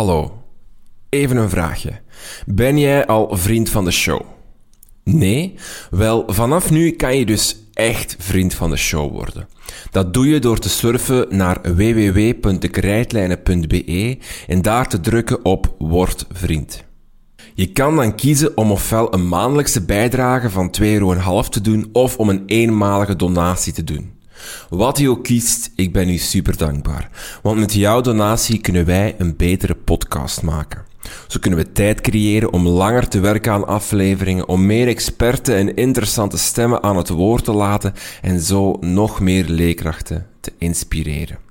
Hallo, even een vraagje. Ben jij al vriend van de show? Nee? Wel, vanaf nu kan je dus echt vriend van de show worden. Dat doe je door te surfen naar www.dekrijtlijnen.be en daar te drukken op Word vriend. Je kan dan kiezen om ofwel een maandelijkse bijdrage van 2,5 euro te doen of om een eenmalige donatie te doen. Wat je ook kiest, ik ben u super dankbaar. Want met jouw donatie kunnen wij een betere podcast maken. Zo kunnen we tijd creëren om langer te werken aan afleveringen, om meer experten en interessante stemmen aan het woord te laten en zo nog meer leerkrachten te inspireren.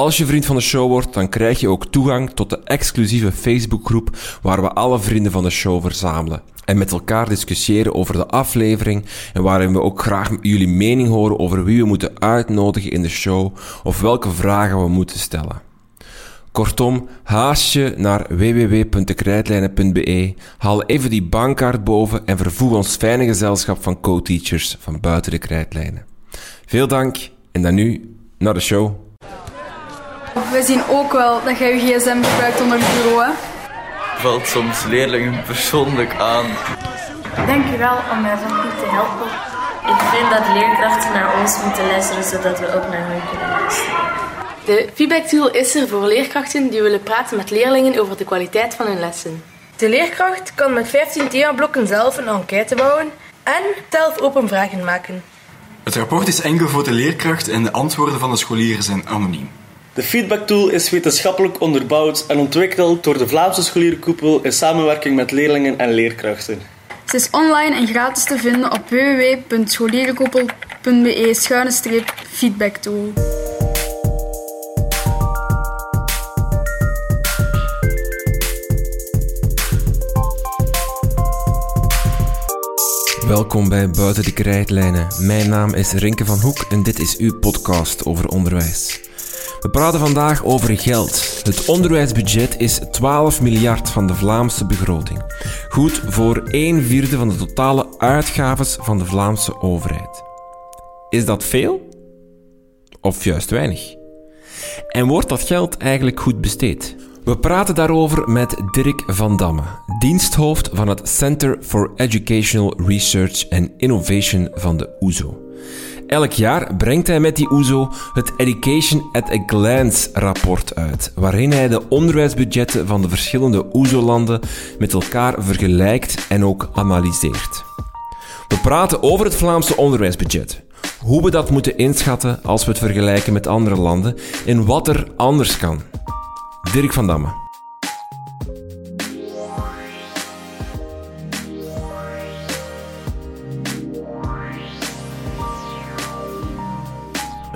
Als je vriend van de show wordt, dan krijg je ook toegang tot de exclusieve Facebookgroep waar we alle vrienden van de show verzamelen en met elkaar discussiëren over de aflevering en waarin we ook graag jullie mening horen over wie we moeten uitnodigen in de show of welke vragen we moeten stellen. Kortom, haast je naar www.dekrijtlijnen.be, haal even die bankkaart boven en vervoeg ons fijne gezelschap van co-teachers van buiten de krijtlijnen. Veel dank en dan nu naar de show. We zien ook wel dat jij je gsm gebruikt onder het bureau. Hè? Valt soms leerlingen persoonlijk aan. Dank u wel om mij zo goed te helpen. Ik vind dat leerkrachten naar ons moeten luisteren, zodat we ook naar hen kunnen luisteren. De feedback tool is er voor leerkrachten die willen praten met leerlingen over de kwaliteit van hun lessen. De leerkracht kan met 15 themablokken zelf een enquête bouwen en zelf open vragen maken. Het rapport is enkel voor de leerkracht en de antwoorden van de scholieren zijn anoniem. De feedback tool is wetenschappelijk onderbouwd en ontwikkeld door de Vlaamse scholierenkoepel in samenwerking met leerlingen en leerkrachten. Ze is online en gratis te vinden op www.scholierenkoepel.be-feedbacktool. Welkom bij Buiten de Krijtlijnen. Mijn naam is Rinke van Hoek en dit is uw podcast over onderwijs. We praten vandaag over geld. Het onderwijsbudget is 12 miljard van de Vlaamse begroting. Goed voor 1 vierde van de totale uitgaves van de Vlaamse overheid. Is dat veel? Of juist weinig? En wordt dat geld eigenlijk goed besteed? We praten daarover met Dirk van Damme, diensthoofd van het Center for Educational Research and Innovation van de OESO. Elk jaar brengt hij met die OESO het Education at a Glance rapport uit, waarin hij de onderwijsbudgetten van de verschillende OESO-landen met elkaar vergelijkt en ook analyseert. We praten over het Vlaamse onderwijsbudget, hoe we dat moeten inschatten als we het vergelijken met andere landen en wat er anders kan. Dirk van Damme.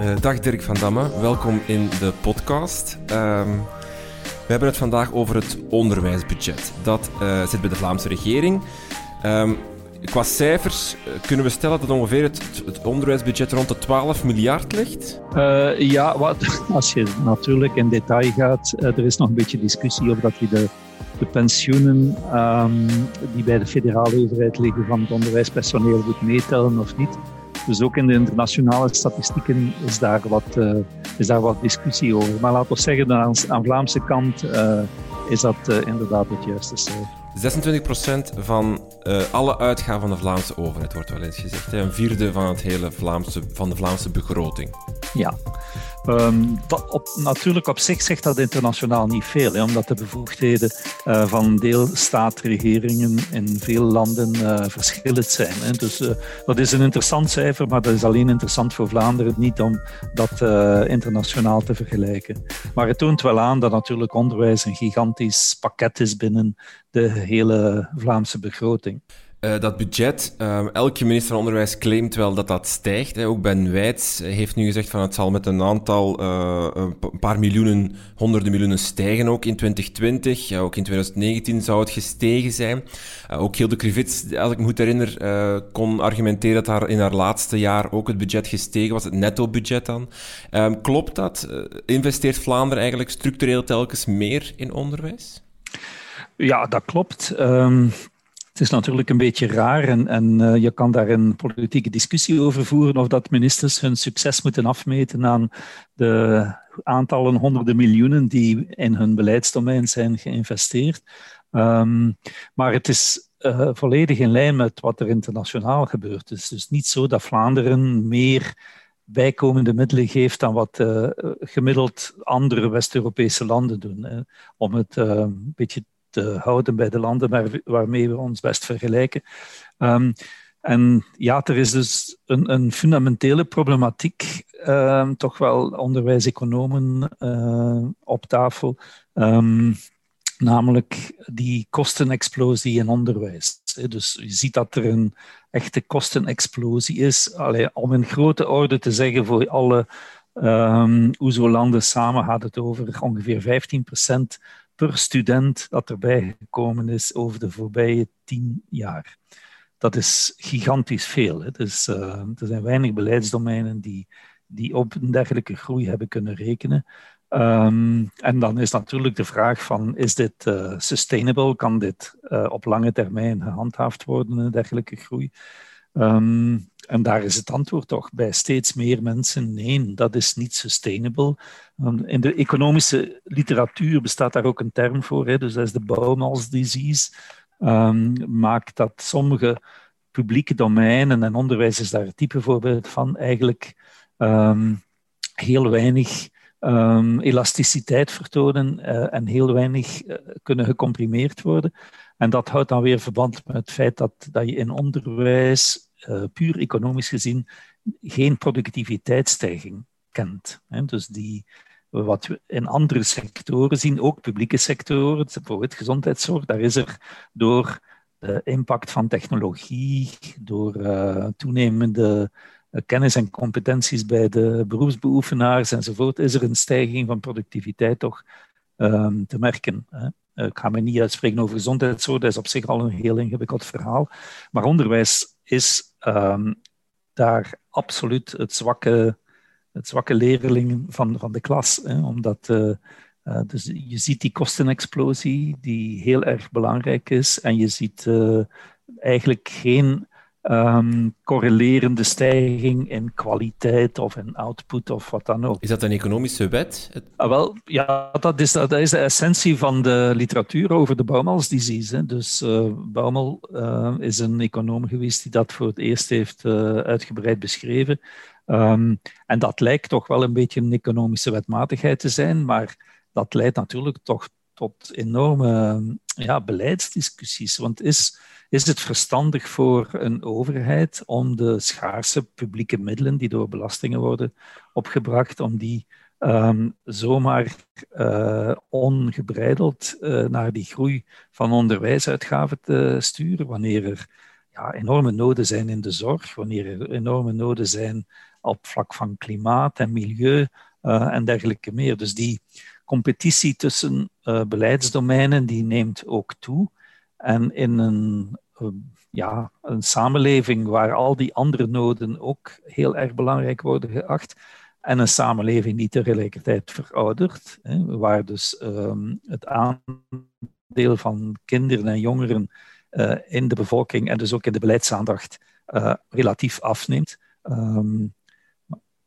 Uh, dag Dirk van Damme, welkom in de podcast. Um, we hebben het vandaag over het onderwijsbudget. Dat uh, zit bij de Vlaamse regering. Um, qua cijfers uh, kunnen we stellen dat ongeveer het, onderwijsbudget rond de 12 miljard ligt? ja, wat, als je natuurlijk in detail gaat, er is nog een beetje discussie of dat je de, de pensioenen um, die bij de federale overheid liggen van het onderwijspersoneel moet meetellen of niet. Dus ook in de internationale statistieken is daar wat, uh, is daar wat discussie over. Maar laten we zeggen, dat aan, aan Vlaamse kant uh, is dat uh, inderdaad het juiste cijfer. 26% van alle uitgaven van de Vlaamse overheid wordt wel eens gezegd. Hè? Een vierde van, het hele Vlaamse, van de Vlaamse begroting. Ja. Dat op, natuurlijk op zich zegt dat internationaal niet veel, hè, omdat de bevoegdheden uh, van deelstaatregeringen in veel landen uh, verschillend zijn. Hè. Dus uh, dat is een interessant cijfer, maar dat is alleen interessant voor Vlaanderen, niet om dat internationaal te vergelijken. Maar het toont wel aan dat natuurlijk onderwijs een gigantisch pakket is binnen de hele Vlaamse begroting. Uh, dat budget, uh, elke minister van Onderwijs claimt wel dat dat stijgt. Ook Ben Wijts heeft nu gezegd van het zal met een aantal, uh, een paar miljoenen, honderden miljoenen stijgen ook in 2020. Ja, ook in 2019 zou het gestegen zijn. ook Hilde Krivits, als ik me goed herinner, kon argumenteren dat haar in haar laatste jaar ook het budget gestegen was, het netto-budget dan. Ehm, klopt dat? investeert Vlaanderen eigenlijk structureel telkens meer in onderwijs? Ja, dat klopt. Um... Het is natuurlijk een beetje raar en, en uh, je kan daar een politieke discussie over voeren of dat ministers hun succes moeten afmeten aan de aantallen honderden miljoenen die in hun beleidsdomein zijn geïnvesteerd. Ehm, maar het is uh, volledig in lijn met wat er internationaal gebeurt. Het is dus niet zo dat Vlaanderen meer bijkomende middelen geeft dan wat uh, gemiddeld andere West-Europese landen doen. Om het een beetje te houden bij de landen waar, waarmee we ons best vergelijken. Um, en ja, er is dus een, een fundamentele problematiek, um, toch wel onderwijseconomen uh, op tafel. Um, namelijk die kostenexplosie in onderwijs. Dus je ziet dat er een echte kostenexplosie is. Allee, om in grote orde te zeggen voor alle um, OESO-landen samen gaat het over ongeveer 15% per student dat erbij gekomen is over de voorbije tien jaar. Dat is gigantisch veel. Hè. Dus, uh, er zijn weinig beleidsdomeinen die, die op een dergelijke groei hebben kunnen rekenen. Um, en dan is natuurlijk de vraag van, is dit uh, sustainable? Kan dit uh, op lange termijn gehandhaafd worden, een dergelijke groei? Um, en daar is het antwoord toch bij steeds meer mensen, nee, dat is niet sustainable. In de economische literatuur bestaat daar ook een term voor, hè, dus dat is de Baumals disease. maakt dat sommige publieke domeinen, en onderwijs is daar een type voorbeeld van, eigenlijk heel weinig um, elasticiteit vertonen uh, en heel weinig uh, kunnen gecomprimeerd worden. En dat houdt dan weer verband met het feit dat, dat je in onderwijs, uh, puur economisch gezien, geen productiviteitsstijging kent. Dus die, wat we in andere sectoren zien, ook publieke sectoren, bijvoorbeeld gezondheidszorg, daar is er door de impact van technologie, door toenemende eh, kennis en competenties bij de beroepsbeoefenaars enzovoort, is er een stijging van productiviteit toch um, te merken. Eh, ik ga me niet uitspreken over gezondheidszorg, dat is op zich al een heel ingewikkeld verhaal. Maar onderwijs is um, daar absoluut het zwakke, het zwakke leerling van, van de klas. Hè, omdat uh, uh, dus je ziet die kostenexplosie, die heel erg belangrijk is. En je ziet uh, eigenlijk geen um, correlerende stijging in kwaliteit of in output of wat dan ook. Is dat een economische wet? Ah, wel, ja, dat is, dat is de essentie van de literatuur over de Baumals disease. Dus uh, Baumel uh, is een econoom geweest die dat voor het eerst heeft uh, uitgebreid beschreven. Um, en dat lijkt toch wel een beetje een economische wetmatigheid te zijn, maar dat leidt natuurlijk toch tot enorme ja, beleidsdiscussies. Want is is het verstandig voor een overheid om de schaarse publieke middelen die door belastingen worden opgebracht, om die um, zomaar uh, ongebreideld uh, naar die groei van onderwijsuitgaven te sturen, wanneer er ja, enorme noden zijn in de zorg, wanneer er enorme noden zijn op vlak van klimaat en milieu uh, en dergelijke meer. Dus die competitie tussen beleidsdomeinen die neemt ook toe. En in een Ehm, ja, een samenleving waar al die andere noden ook heel erg belangrijk worden geacht. En een samenleving die tegelijkertijd veroudert, hè, waar dus um, het aandeel van kinderen en jongeren uh, in de bevolking en dus ook in de beleidsaandacht uh, relatief afneemt. Um,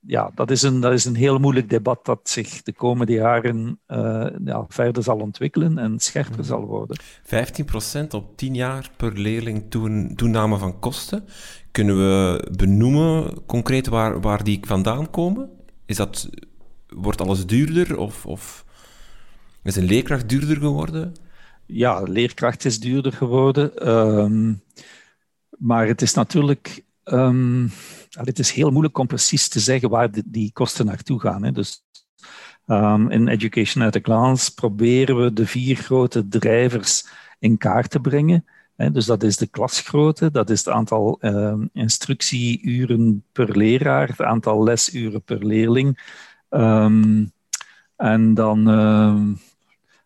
ja, dat is, een, dat is een heel moeilijk debat dat zich de komende jaren uh, ja, verder zal ontwikkelen en scherper mhm. zal worden. 15% op 10 jaar per leerling toen, toename van kosten. Kunnen we benoemen concreet waar, waar die vandaan komen? Is dat, wordt alles duurder of, of is een leerkracht duurder geworden? Ja, leerkracht is duurder geworden. Um, maar het is natuurlijk Um, het is heel moeilijk om precies te zeggen waar die kosten naartoe gaan. Hè. Dus um, in Education at a Glance proberen we de vier grote drijvers in kaart te brengen. Hè. Dus dat is de klasgrootte, dat is het aantal um, instructieuren per leraar, het aantal lesuren per leerling. en dan,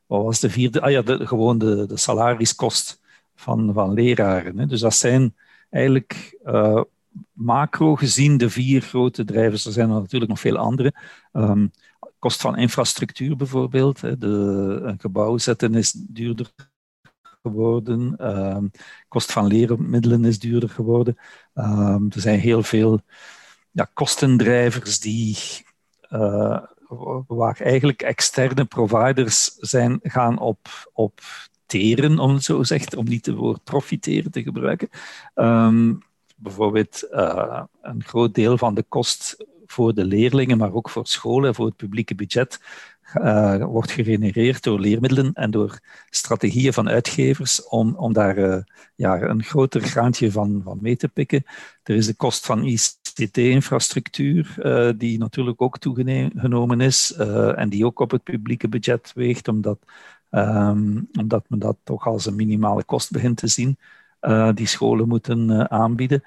wat was de vierde? Ah ja, de, gewoon de, de salariskost van, van leraren. Hè. Dus dat zijn eigenlijk uh, macro gezien de vier grote drijvers. Er zijn er natuurlijk nog veel andere. Um, kost van infrastructuur bijvoorbeeld. Hè. De, een gebouw zetten is duurder geworden. Um, kost van leermiddelen is duurder geworden. Um, er zijn heel veel ja, kostendrijvers die uh, waar eigenlijk externe providers zijn gaan op, op teren, om het zo zegt, om niet het woord profiteren te gebruiken. Bijvoorbeeld uh, een groot deel van de kost voor de leerlingen, maar ook voor scholen en voor het publieke budget, uh, wordt gegenereerd door leermiddelen en door strategieën van uitgevers om, om daar uh, ja, een groter graantje van, van mee te pikken. Er is de kost van ICT-infrastructuur, die natuurlijk ook toegenomen is en die ook op het publieke budget weegt, omdat, um, omdat men dat toch als een minimale kost begint te zien, die scholen moeten aanbieden.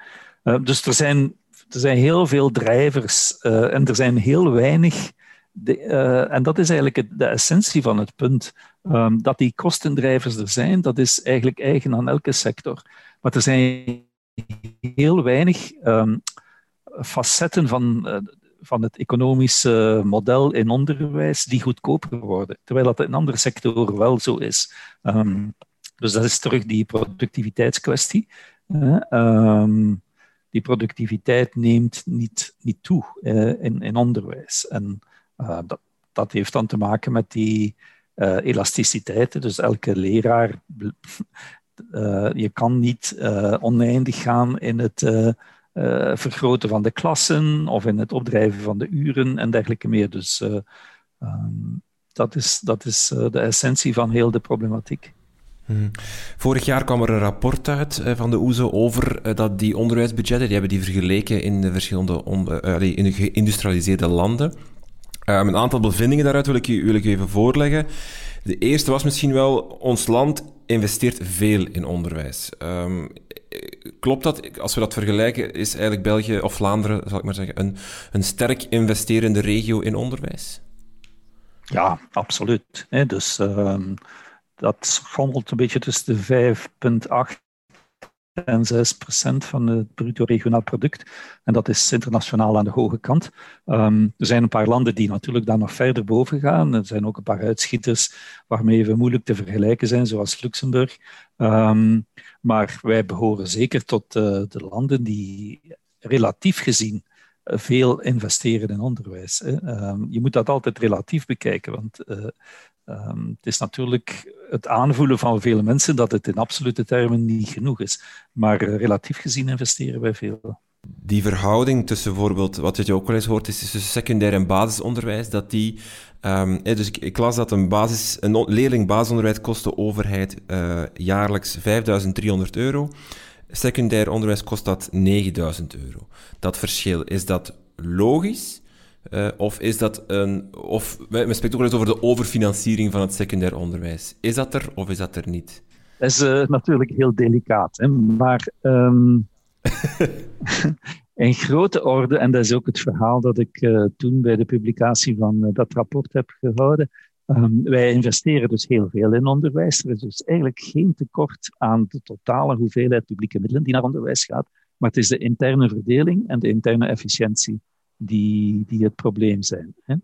dus er zijn, er zijn heel veel drijvers en er zijn heel weinig en dat is eigenlijk de essentie van het punt. Um, dat die kostendrijvers er zijn, dat is eigenlijk eigen aan elke sector. Maar er zijn heel weinig um, facetten van, van het economische model in onderwijs die goedkoper worden, terwijl dat in andere sectoren wel zo is. Um, dus dat is terug die productiviteitskwestie. Uh, die productiviteit neemt niet, niet toe in, in onderwijs. En uh, dat, dat, heeft dan te maken met die uh, elasticiteit. Dus elke leraar, uh, je kan niet oneindig gaan in het vergroten van de klassen of in het opdrijven van de uren en dergelijke meer. Dus um, dat is, dat is de essentie van heel de problematiek. Hmm. Vorig jaar kwam er een rapport uit uh, van de OESO over uh, dat die onderwijsbudgetten, die hebben die vergeleken in de verschillende uh, in de geïndustrialiseerde landen. Um, een aantal bevindingen daaruit wil ik, wil ik even voorleggen. De eerste was misschien wel, ons land investeert veel in onderwijs. Um, klopt dat? Als we dat vergelijken, is eigenlijk België of Vlaanderen, zal ik maar zeggen, een, een sterk investerende regio in onderwijs? Ja, absoluut. dus um, dat schommelt een beetje tussen de 5,8 en 6% van het bruto regionaal product. En dat is internationaal aan de hoge kant. Um, er zijn een paar landen die natuurlijk daar nog verder boven gaan. Er zijn ook een paar uitschieters waarmee we moeilijk te vergelijken zijn, zoals Luxemburg. Um, maar wij behoren zeker tot uh, de landen die relatief gezien veel investeren in onderwijs. Um, je moet dat altijd relatief bekijken, want uh, Um, het is natuurlijk het aanvoelen van vele mensen dat het in absolute termen niet genoeg is. Maar uh, relatief gezien investeren wij veel. Die verhouding tussen bijvoorbeeld, wat je ook wel eens hoort, is tussen secundair en basisonderwijs, dat die... Um, dus ik, las dat een, basis, een leerling basisonderwijs kost de overheid uh, jaarlijks 5300 euro. Secundair onderwijs kost dat 9000 euro. Dat verschil, is dat logisch? Uh, of is dat een. Of, we spreken ook wel eens over de overfinanciering van het secundair onderwijs. Is dat er of is dat er niet? Dat is uh, natuurlijk heel delicaat. Hè? Maar um, in grote orde, en dat is ook het verhaal dat ik uh, toen bij de publicatie van dat rapport heb gehouden. Um, wij investeren dus heel veel in onderwijs. Er is dus eigenlijk geen tekort aan de totale hoeveelheid publieke middelen die naar onderwijs gaat. Maar het is de interne verdeling en de interne efficiëntie die, die het probleem zijn. Hè.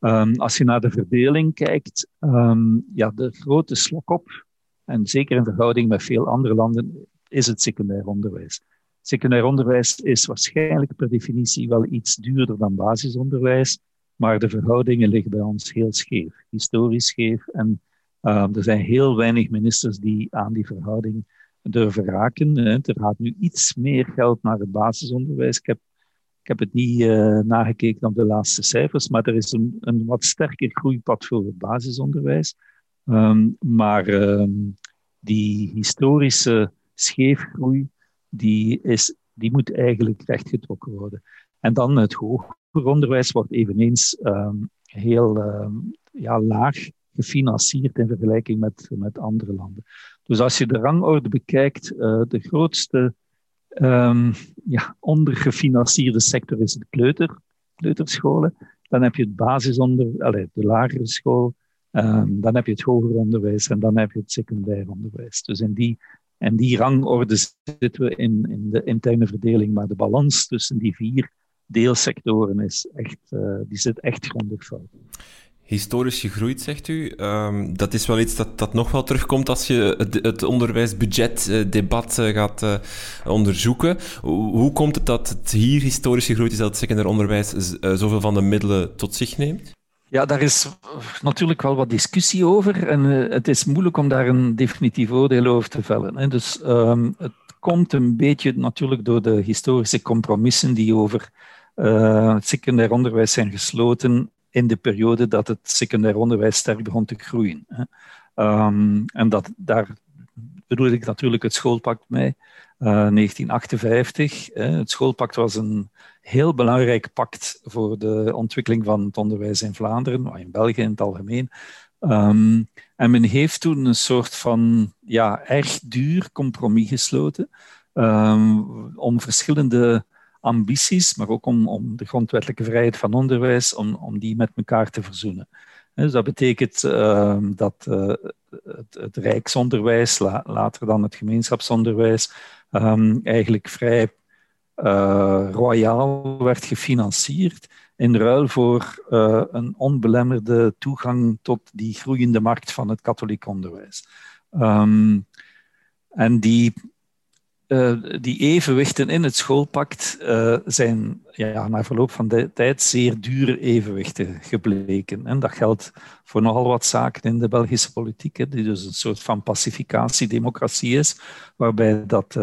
Um, als je naar de verdeling kijkt, um, ja, de grote slok op, en zeker in verhouding met veel andere landen, is het secundair onderwijs. Secundair onderwijs is waarschijnlijk per definitie wel iets duurder dan basisonderwijs, maar de verhoudingen liggen bij ons heel scheef, historisch scheef. En um, er zijn heel weinig ministers die aan die verhouding durven raken. Hè. Er gaat nu iets meer geld naar het basisonderwijs. Ik heb het niet uh, nagekeken op de laatste cijfers, maar er is een, een wat sterker groeipad voor het basisonderwijs. Um, maar um, die historische scheefgroei, die, is, die moet eigenlijk rechtgetrokken worden. En dan het hoger onderwijs wordt eveneens um, heel ja, laag gefinancierd in vergelijking met, met andere landen. Dus als je de rangorde bekijkt, uh, de grootste um, ja, ondergefinancierde sector is de kleuter, kleuterscholen. Dan heb je het basisonder, de lagere school. Um, dan heb je het hoger onderwijs en dan heb je het secundair onderwijs. Dus in die, in die rangorde zitten we in, in de interne verdeling. Maar de balans tussen die vier deelsectoren is echt, uh, die zit echt grondig fout historisch gegroeid, zegt u. Um, dat is wel iets dat, dat nog wel terugkomt als je het, het onderwijsbudgetdebat uh, gaat uh, onderzoeken. Hoe, komt het dat het hier historisch gegroeid is dat het secundair onderwijs uh, zoveel van de middelen tot zich neemt? Ja, daar is natuurlijk wel wat discussie over en het is moeilijk om daar een definitief oordeel over te vellen. Hè. Dus um, het komt een beetje natuurlijk door de historische compromissen die over het secundair onderwijs zijn gesloten in de periode dat het secundair onderwijs sterk begon te groeien. Um, en dat, daar bedoel ik natuurlijk het schoolpact mee, uh, 1958. Het schoolpact was een heel belangrijk pact voor de ontwikkeling van het onderwijs in Vlaanderen, maar in België in het algemeen. Um, en men heeft toen een soort van ja, erg duur compromis gesloten um, om verschillende ambities, maar ook om, om de grondwettelijke vrijheid van onderwijs, om, om die met elkaar te verzoenen. Dus dat betekent uh, dat uh, het, het, rijksonderwijs, la, later dan het gemeenschapsonderwijs, um, eigenlijk vrij uh, royaal werd gefinancierd in ruil voor uh, een onbelemmerde toegang tot die groeiende markt van het katholiek onderwijs. Um, en die, uh, die evenwichten in het schoolpact zijn ja, na verloop van de tijd zeer dure evenwichten gebleken. En dat geldt voor nogal wat zaken in de Belgische politiek, hè, die dus een soort van pacificatiedemocratie is, waarbij dat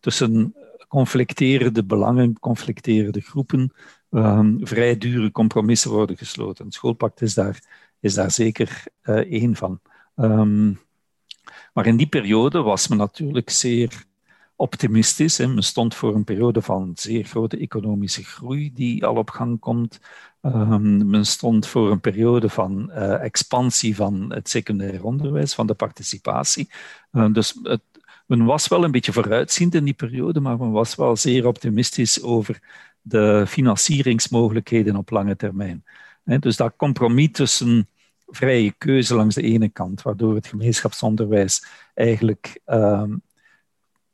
tussen conflicterende belangen, conflicterende groepen, um, vrij dure compromissen worden gesloten. Het schoolpact is daar, is daar zeker één van. Um, maar in die periode was men natuurlijk zeer optimistisch. Hè. Men stond voor een periode van zeer grote economische groei die al op gang komt. Um, men stond voor een periode van uh, expansie van het secundair onderwijs, van de participatie. Uh, dus het, men was wel een beetje vooruitziend in die periode, maar men was wel zeer optimistisch over de financieringsmogelijkheden op lange termijn. Dus dat compromis tussen vrije keuze langs de ene kant, waardoor het gemeenschapsonderwijs eigenlijk um,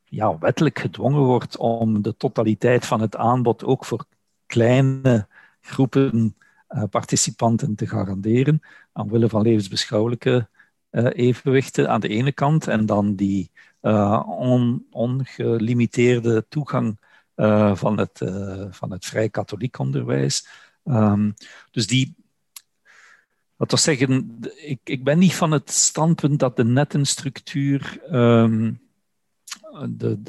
ja, wettelijk gedwongen wordt om de totaliteit van het aanbod ook voor kleine groepen uh, participanten te garanderen, omwille van levensbeschouwelijke uh, evenwichten aan de ene kant en dan die uh, on, ongelimiteerde toegang van, het, van het vrij katholiek onderwijs. Um, dus die, wat wil zeggen, ik, ik ben niet van het standpunt dat de nettenstructuur um, een,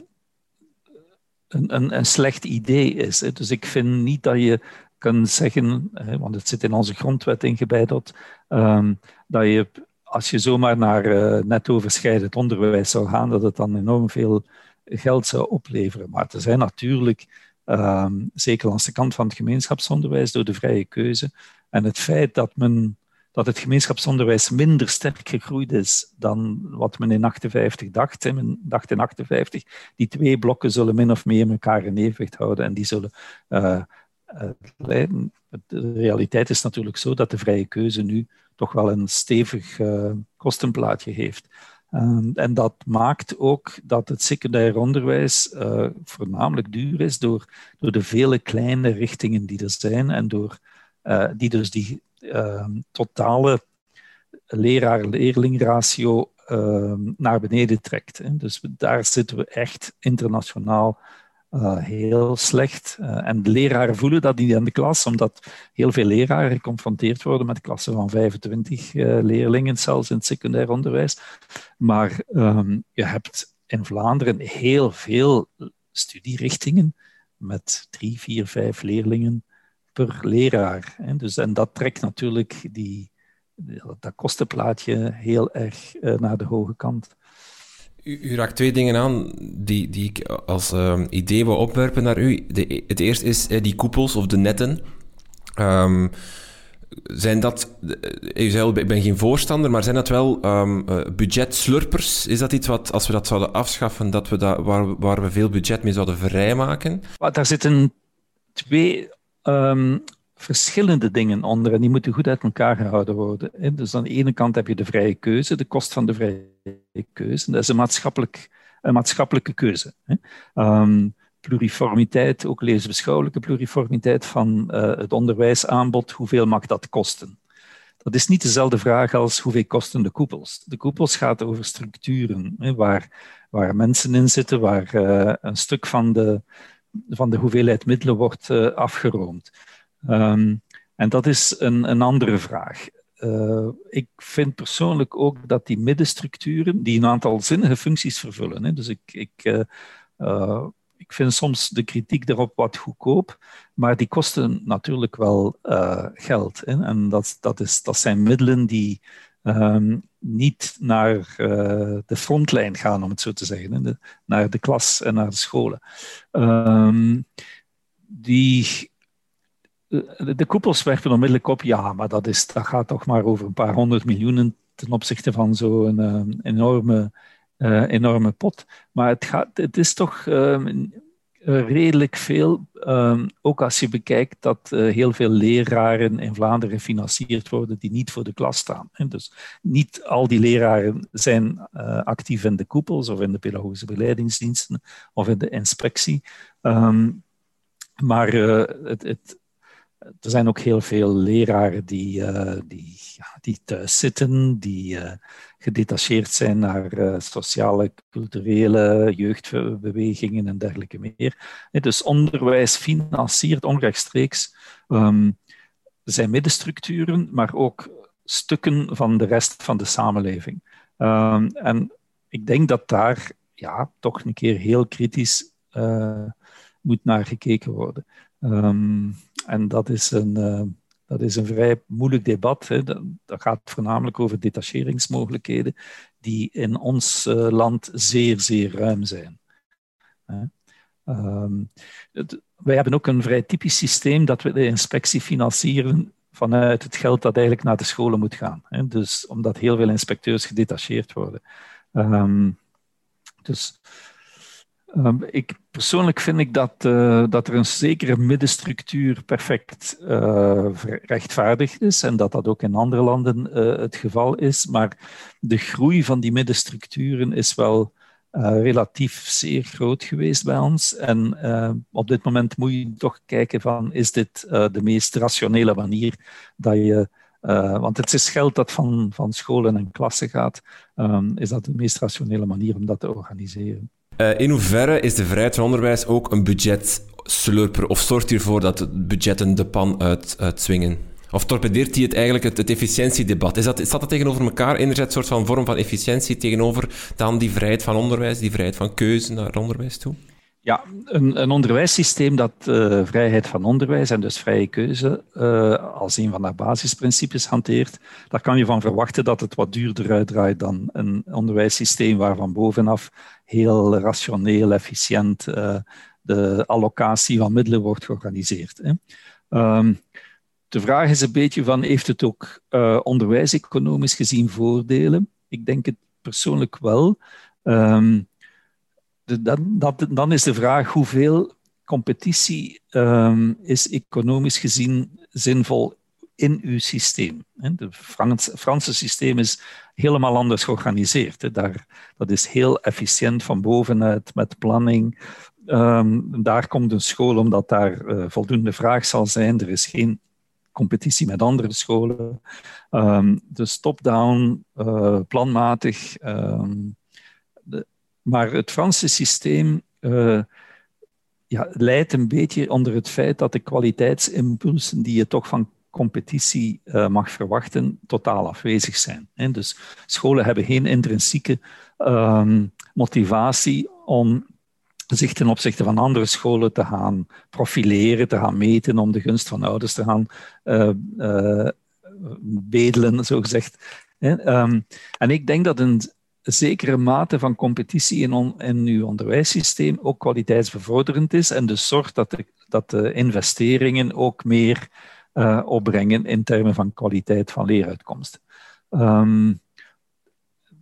een, een, slecht idee is. Hè. Dus ik vind niet dat je kan zeggen, hè, want het zit in onze grondwet ingebeiteld, um, dat je als je zomaar naar uh, net overschrijdend onderwijs zou gaan, dat het dan enorm veel geld zou opleveren. Maar er zijn natuurlijk, um, zeker langs de kant van het gemeenschapsonderwijs, door de vrije keuze en het feit dat, men, dat het gemeenschapsonderwijs minder sterk gegroeid is dan wat men in 58 dacht. Men dacht in 58, die twee blokken zullen min of meer elkaar in evenwicht houden en die zullen uh, uh, leiden. De realiteit is natuurlijk zo dat de vrije keuze nu toch wel een stevig uh, kostenplaatje heeft. Um, en dat maakt ook dat het secundair onderwijs voornamelijk duur is door, door de vele kleine richtingen die er zijn en door die dus die ehm, totale leraar-leerling-ratio ehm, naar beneden trekt. Hè. Dus daar zitten we echt internationaal uh, heel slecht. Uh, en de leraren voelen dat niet in de klas, omdat heel veel leraren geconfronteerd worden met klassen van 25 uh, leerlingen, zelfs in het secundair onderwijs. Maar um, je hebt in Vlaanderen heel veel studierichtingen met drie, vier, vijf leerlingen per leraar. Hè. Dus, en dat trekt natuurlijk die, dat kostenplaatje heel erg naar de hoge kant. U, u, raakt twee dingen aan die, die ik als uh, idee wil opwerpen naar u. De, het eerste is uh, die koepels of de netten. Um, zijn dat, eh, u zei al, ik ben geen voorstander, maar zijn dat wel um, budgetslurpers? Is dat iets wat, als we dat zouden afschaffen, dat we dat, waar, waar we veel budget mee zouden vrijmaken? Daar zitten twee um, verschillende dingen onder en die moeten goed uit elkaar gehouden worden. Dus aan de ene kant heb je de vrije keuze, de kost van de vrije keuze. Dat is een, maatschappelijk, een maatschappelijke keuze. Um, pluriformiteit, ook levensbeschouwelijke pluriformiteit van uh, het onderwijsaanbod, hoeveel mag dat kosten? Dat is niet dezelfde vraag als hoeveel kosten de koepels. De koepels gaat over structuren, hè, waar, waar mensen in zitten, waar uh, een stuk van de, van de hoeveelheid middelen wordt uh, afgeroomd. Um, En dat is een, een andere vraag. Uh, ik vind persoonlijk ook dat die middenstructuren, die een aantal zinnige functies vervullen, hè, dus ik, ik, uh, ik vind soms de kritiek daarop wat goedkoop, maar die kosten natuurlijk wel geld. Hè, en dat, dat, is, dat zijn middelen die um, niet naar de frontlijn gaan, om het zo te zeggen, naar de klas en naar de scholen. Um, die de koepels werpen onmiddellijk op, ja, maar dat, is, dat gaat toch maar over een paar honderd miljoenen ten opzichte van zo'n uh, enorme, uh, enorme pot. Maar het, gaat, het is toch redelijk veel, ehm, ook als je bekijkt dat heel veel leraren in Vlaanderen gefinancierd worden die niet voor de klas staan. Dus niet al die leraren zijn actief in de koepels of in de pedagogische beleidingsdiensten of in de inspectie. Um, maar het, het, er zijn ook heel veel leraren die, die, ja, die thuis zitten, die gedetacheerd zijn naar uh, sociale, culturele jeugdbewegingen en dergelijke meer. Dus onderwijs financiert onrechtstreeks um, zijn middenstructuren, maar ook stukken van de rest van de samenleving. Um, en ik denk dat daar ja, toch een keer heel kritisch moet naar gekeken worden. Um, en dat is een, uh, dat is een vrij moeilijk debat. Hè. Dat, gaat voornamelijk over detacheringsmogelijkheden, die in ons uh, land zeer, zeer ruim zijn. Het, wij hebben ook een vrij typisch systeem dat we de inspectie financieren vanuit het geld dat eigenlijk naar de scholen moet gaan. Dus omdat heel veel inspecteurs gedetacheerd worden. Um, dus Um, ik, persoonlijk vind ik dat, uh, dat er een zekere middenstructuur perfect uh, rechtvaardigd is en dat dat ook in andere landen uh, het geval is. Maar de groei van die middenstructuren is wel relatief zeer groot geweest bij ons. En op dit moment moet je toch kijken van, is dit de meest rationele manier dat je want het is geld dat van, van scholen en klassen gaat. Um, is dat de meest rationele manier om dat te organiseren? Uh, in hoeverre is de vrijheid van onderwijs ook een budgetslurper? Of zorgt ervoor dat budgetten de pan uit, uitzwingen? Of torpedeert hij het eigenlijk het, efficiëntiedebat? Is dat, staat dat tegenover elkaar? Enerzijds een soort van vorm van efficiëntie tegenover dan die vrijheid van onderwijs, die vrijheid van keuze naar onderwijs toe? Ja, een, een onderwijssysteem dat uh, vrijheid van onderwijs en dus vrije keuze uh, als een van de basisprincipes hanteert, daar kan je van verwachten dat het wat duurder uitdraait dan een onderwijssysteem waarvan bovenaf heel rationeel, efficiënt uh, de allocatie van middelen wordt georganiseerd. Hè. Um, de vraag is een beetje van, heeft het ook onderwijseconomisch gezien voordelen? Ik denk het persoonlijk wel. Um, dan, is de vraag hoeveel competitie um, is economisch gezien zinvol in uw systeem. Het Frans, Franse systeem is helemaal anders georganiseerd. Daar, dat is heel efficiënt van bovenuit met planning. Um, daar komt een school omdat daar uh, voldoende vraag zal zijn. Er is geen competitie met andere scholen. Um, dus top-down, uh, planmatig. Um, maar het Franse systeem uh, ja, leidt een beetje onder het feit dat de kwaliteitsimpulsen die je toch van competitie uh, mag verwachten, totaal afwezig zijn. Hè. Dus scholen hebben geen intrinsieke um, motivatie om zich ten opzichte van andere scholen te gaan profileren, te gaan meten, om de gunst van ouders te gaan uh, uh, bedelen, zo gezegd. Um, en ik denk dat een zekere mate van competitie in, in uw onderwijssysteem ook kwaliteitsbevorderend is en dus zorgt dat dat de investeringen ook meer uh, opbrengen in termen van kwaliteit van leeruitkomsten. Um,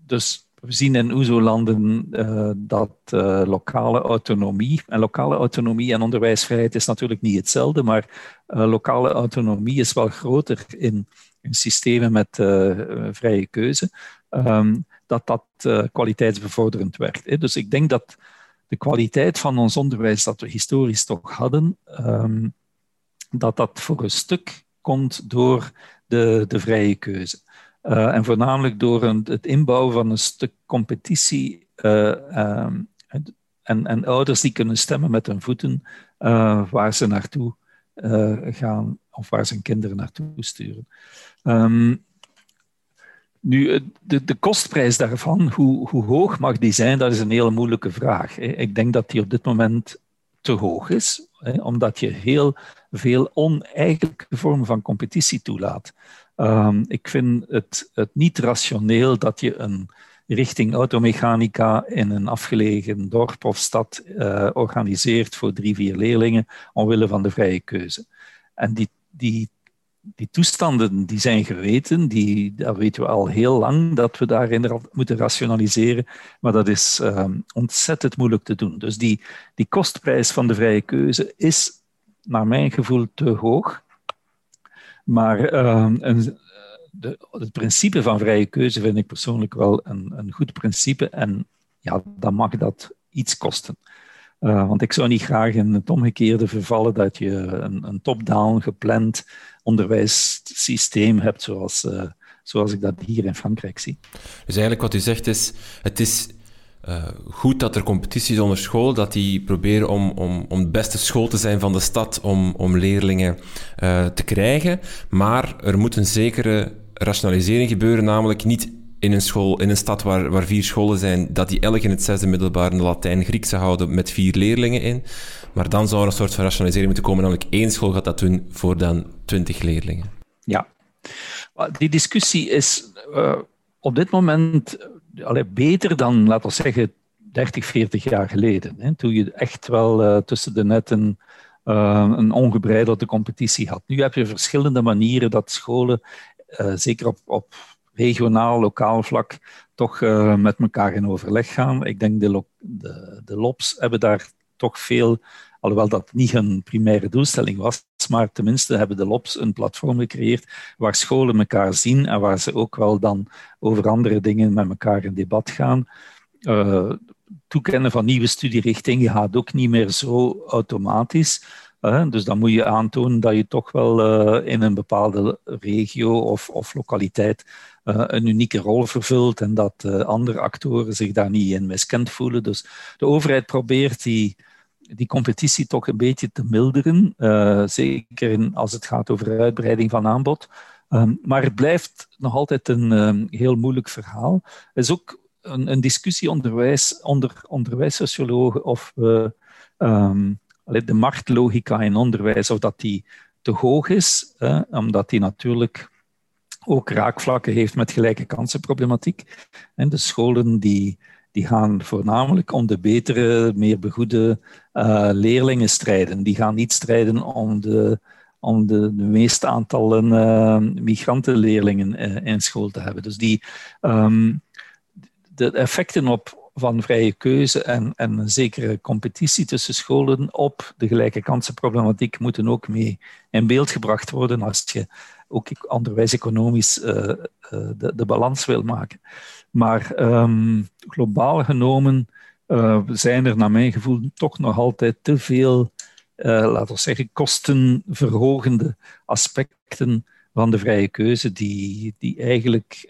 dus we zien in OESO-landen uh, dat uh, lokale autonomie, en lokale autonomie en onderwijsvrijheid is natuurlijk niet hetzelfde, maar lokale autonomie is wel groter in, in systemen met vrije keuze. Um, dat dat kwaliteitsbevorderend werkt. Hè. Dus ik denk dat de kwaliteit van ons onderwijs dat we historisch toch hadden, um, dat dat voor een stuk komt door de, de vrije keuze. Uh, en voornamelijk door een, het inbouwen van een stuk competitie uh, um, en, en ouders die kunnen stemmen met hun voeten waar ze naartoe gaan of waar ze hun kinderen naartoe sturen. Ehm, nu, de, de kostprijs daarvan, hoe, hoe hoog mag die zijn, dat is een hele moeilijke vraag. Ik denk dat die op dit moment te hoog is, omdat je heel veel oneigenlijke vormen van competitie toelaat. Um, ik vind het, het niet rationeel dat je een richting automechanica in een afgelegen dorp of stad uh, organiseert voor drie, vier leerlingen omwille van de vrije keuze. En die, die, die toestanden die zijn geweten, die, dat weten we al heel lang, dat we daarin moeten rationaliseren, maar dat is um, ontzettend moeilijk te doen. Dus die, die kostprijs van de vrije keuze is naar mijn gevoel te hoog. Maar uh, een, de, het principe van vrije keuze vind ik persoonlijk wel een, een goed principe. En ja, dan mag dat iets kosten. Uh, want ik zou niet graag in het omgekeerde vervallen dat je een, een top-down gepland onderwijssysteem hebt, zoals, uh, zoals ik dat hier in Frankrijk zie. Dus eigenlijk wat u zegt is, het is uh, goed dat er competities onder school, dat die proberen om, om, om de beste school te zijn van de stad, om, om leerlingen uh, te krijgen. Maar er moet een zekere rationalisering gebeuren, namelijk niet in een school, in een stad waar, waar vier scholen zijn, dat die elk in het zesde middelbaar een Latijn-Griekse houden met vier leerlingen in. Maar dan zou er een soort van rationalisering moeten komen, namelijk één school gaat dat doen voor dan twintig leerlingen. Ja, die discussie is uh, op dit moment allee, beter dan, laten we zeggen, 30, 40 jaar geleden. Hè, toen je echt wel uh, tussen de netten uh, een ongebreidelde competitie had. Nu heb je verschillende manieren dat scholen, uh, zeker op, op regionaal, lokaal vlak, toch met elkaar in overleg gaan. Ik denk de, de, de LOPS hebben daar toch veel, alhoewel dat niet hun primaire doelstelling was, maar tenminste hebben de LOPS een platform gecreëerd waar scholen elkaar zien en waar ze ook wel dan over andere dingen met elkaar in debat gaan. Uh, toekennen van nieuwe studierichtingen gaat ook niet meer zo automatisch. Dus dan moet je aantonen dat je toch wel uh, in een bepaalde regio of, of lokaliteit een unieke rol vervult en dat andere actoren zich daar niet in miskend voelen. Dus de overheid probeert die die competitie toch een beetje te milderen. Uh, zeker als het gaat over uitbreiding van aanbod. Um, maar het blijft nog altijd een um, heel moeilijk verhaal. Er is ook een, een discussie onderwijs, onder onderwijssociologen of we um, de marktlogica in onderwijs, of dat die te hoog is, omdat die natuurlijk ook raakvlakken heeft met gelijke kansenproblematiek. En de scholen die die gaan voornamelijk om de betere, meer begoede uh, leerlingen strijden. Die gaan niet strijden om de, om de, meeste aantallen uh, migrantenleerlingen uh, in school te hebben. Dus die, um, de effecten op, van vrije keuze en, en een zekere competitie tussen scholen op de gelijke kansenproblematiek moeten ook mee in beeld gebracht worden als je ook onderwijs-economisch de, de balans wil maken. Maar um, globaal genomen uh, zijn er naar mijn gevoel toch nog altijd te veel, laten we zeggen, kostenverhogende aspecten van de vrije keuze die, die eigenlijk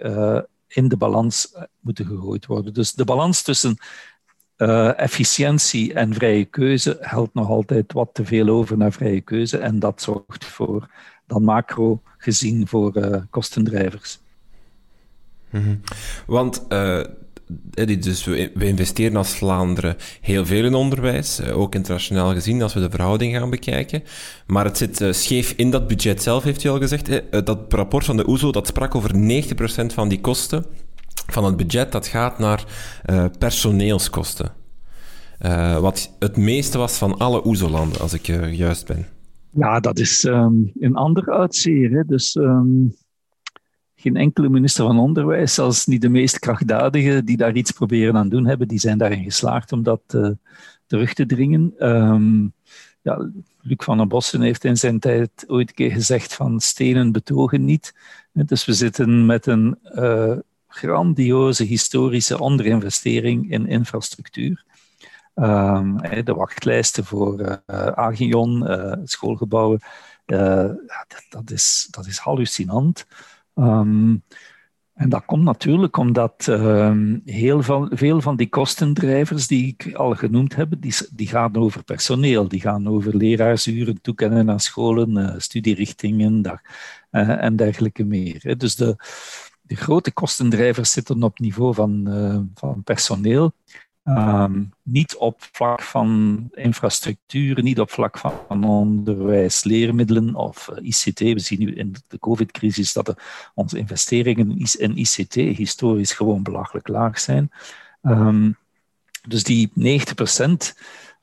in de balans moeten gegooid worden. Dus de balans tussen efficiëntie en vrije keuze helpt nog altijd wat te veel over naar vrije keuze en dat zorgt voor dan macro gezien voor kostendrijvers. Mm Want uh, dus we, investeren als Vlaanderen heel veel in onderwijs, uh, ook internationaal gezien, als we de verhouding gaan bekijken. Maar het zit uh, scheef in dat budget zelf, heeft u al gezegd. dat rapport van de OESO, dat sprak over 90% van die kosten van het budget, dat gaat naar personeelskosten. wat het meeste was van alle OESO-landen, als ik juist ben. Ja, dat is um, een ander uitzeer. Dus... Um geen enkele minister van Onderwijs, zelfs niet de meest krachtdadige die daar iets proberen aan doen hebben, die zijn daarin geslaagd om dat uh, terug te dringen. Um, ja, Luc van der Bossen heeft in zijn tijd ooit een keer gezegd van stenen betogen niet. Dus we zitten met een uh, grandioze historische onderinvestering in infrastructuur. Um, de wachtlijsten voor uh, Agion, schoolgebouwen, dat, is, dat is hallucinant. Um, En dat komt natuurlijk omdat uh, heel veel, van die kostendrijvers die ik al genoemd heb, die, die gaan over personeel, die gaan over leraarsuren toekennen aan scholen, uh, studierichtingen dag, uh, en dergelijke meer. Dus de, de grote kostendrijvers zitten op niveau van, uh, van personeel. Um, niet op vlak van infrastructuur, niet op vlak van onderwijs, leermiddelen of eh, ICT. We zien nu in de COVID-crisis dat onze investeringen in ICT historisch gewoon belachelijk laag zijn. Um, dus die 90%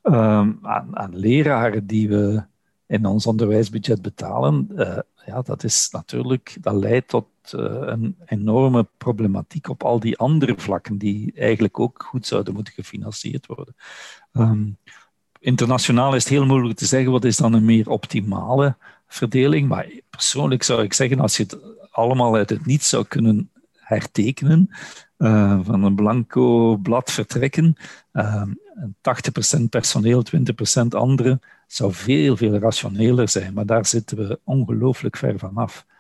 um, aan, aan leraren die we in ons onderwijsbudget betalen, uh, ja, dat is natuurlijk, dat leidt tot een enorme problematiek op al die andere vlakken die eigenlijk ook goed zouden moeten gefinancierd worden. Um, internationaal is het heel moeilijk te zeggen wat is dan een meer optimale verdeling, maar persoonlijk zou ik zeggen, als je het allemaal uit het niets zou kunnen hertekenen, uh, van een blanco blad vertrekken, uh, 80% personeel, 20% anderen, zou veel, veel rationeler zijn. Maar daar zitten we ongelooflijk ver vanaf. Het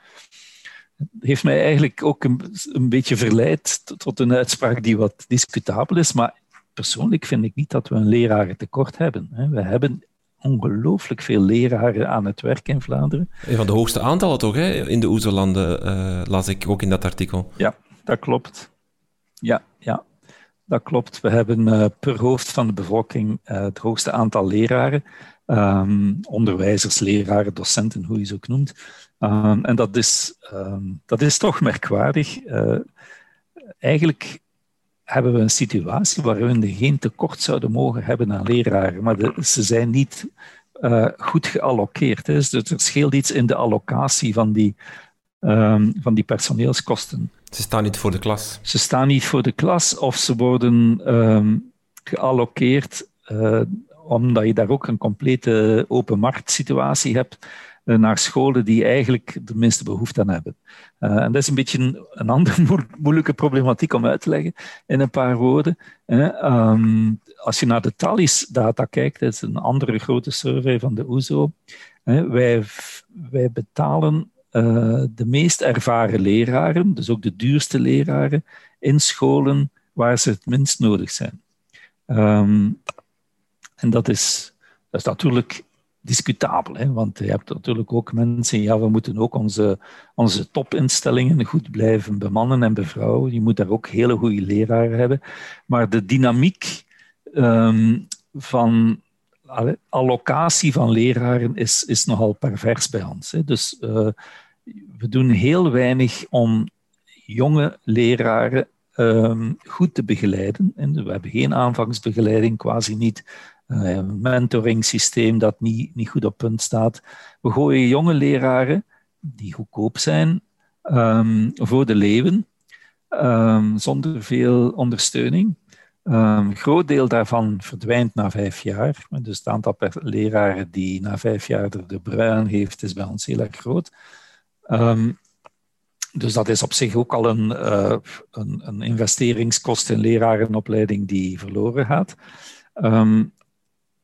heeft mij eigenlijk ook een, een beetje verleid tot een uitspraak die wat discutabel is. Maar persoonlijk vind ik niet dat we een lerarentekort hebben. We hebben ongelooflijk veel leraren aan het werk in Vlaanderen. Een van de hoogste aantallen toch, hè? in de Oezerlanden, uh, las ik ook in dat artikel. Ja, dat klopt. Ja, ja dat klopt. We hebben uh, per hoofd van de bevolking uh, het hoogste aantal leraren. Um, onderwijzers, leraren, docenten, hoe je ze ook noemt. Um, en dat is, um, dat is toch merkwaardig. Uh, eigenlijk hebben we een situatie waarin we geen tekort zouden mogen hebben aan leraren, maar de, ze zijn niet uh, goed geallockeerd. Hè. Dus er scheelt iets in de allocatie van die, van die personeelskosten. Ze staan niet voor de klas. Ze staan niet voor de klas of ze worden geallockeerd uh, omdat je daar ook een complete open marktsituatie hebt naar scholen die eigenlijk de minste behoefte aan hebben. Uh, en dat is een beetje een, andere moeilijke problematiek om uit te leggen in een paar woorden. Um, als je naar de Thalys-data kijkt, dat is een andere grote survey van de OESO, wij, wij betalen uh, de meest ervaren leraren, dus ook de duurste leraren, in scholen waar ze het minst nodig zijn. Um, en dat is, dat is natuurlijk discutabel, hè? want je hebt natuurlijk ook mensen, ja, we moeten ook onze, onze topinstellingen goed blijven bemannen en bevrouwen. Je moet daar ook hele goede leraren hebben. Maar de dynamiek um, van allocatie van leraren is, is nogal pervers bij ons. Hè? Dus uh, we doen heel weinig om jonge leraren um, goed te begeleiden. En we hebben geen aanvangsbegeleiding, quasi niet een mentoring systeem dat niet, niet goed op punt staat. We gooien jonge leraren, die goedkoop zijn, um, voor de leeuwen, um, zonder veel ondersteuning. Een groot deel daarvan verdwijnt na vijf jaar. Dus het aantal leraren die na vijf jaar er de bruin heeft, is bij ons heel erg groot. Dus dat is op zich ook al een, uh, een, een investeringskost in lerarenopleiding die verloren gaat. Um,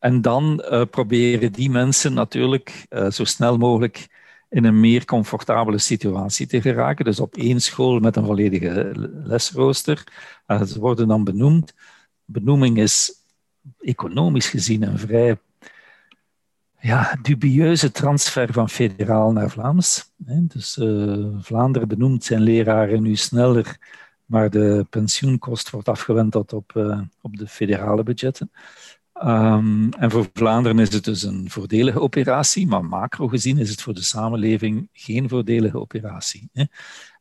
en dan uh, proberen die mensen natuurlijk uh, zo snel mogelijk in een meer comfortabele situatie te geraken. Dus op één school met een volledige lesrooster. Uh, ze worden dan benoemd. Benoeming is economisch gezien een vrij ja, dubieuze transfer van federaal naar Vlaams. Dus Vlaanderen benoemt zijn leraren nu sneller, maar de pensioenkost wordt afgewend tot op, op de federale budgetten. Um, en voor Vlaanderen is het dus een voordelige operatie, maar macro gezien is het voor de samenleving geen voordelige operatie. Hè.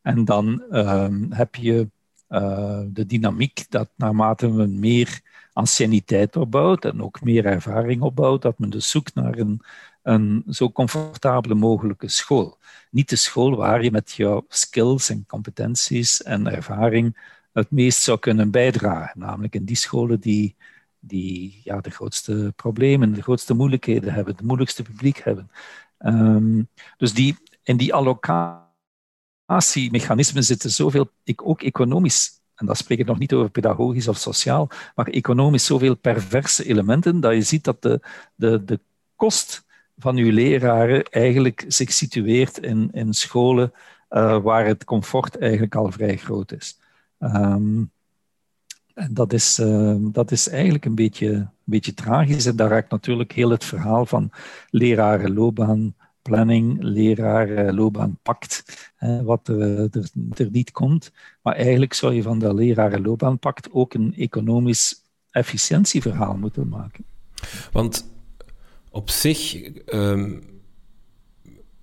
En dan um, heb je uh, de dynamiek dat naarmate men meer anciëniteit opbouwt en ook meer ervaring opbouwt, dat men dus zoekt naar een, een zo comfortabele mogelijke school. Niet de school waar je met jouw skills en competenties en ervaring het meest zou kunnen bijdragen, namelijk in die scholen die die ja, de grootste problemen, de grootste moeilijkheden hebben, het moeilijkste publiek hebben. Um, dus die, in die allocatiemechanismen zitten zoveel, ik, ook economisch, en dat spreek ik nog niet over pedagogisch of sociaal, maar economisch zoveel perverse elementen, dat je ziet dat de, de, de kost van uw leraren eigenlijk zich situeert in, in scholen waar het comfort eigenlijk al vrij groot is. Ehm, en dat is, dat is eigenlijk een beetje, een beetje tragisch. En daar raakt natuurlijk heel het verhaal van lerarenloopbaan planning, leraar, loopbaanpact, wat er, er, er, niet komt. Maar eigenlijk zou je van dat lerarenloopbaanpact ook een economisch efficiëntieverhaal moeten maken. Want op zich, ehm,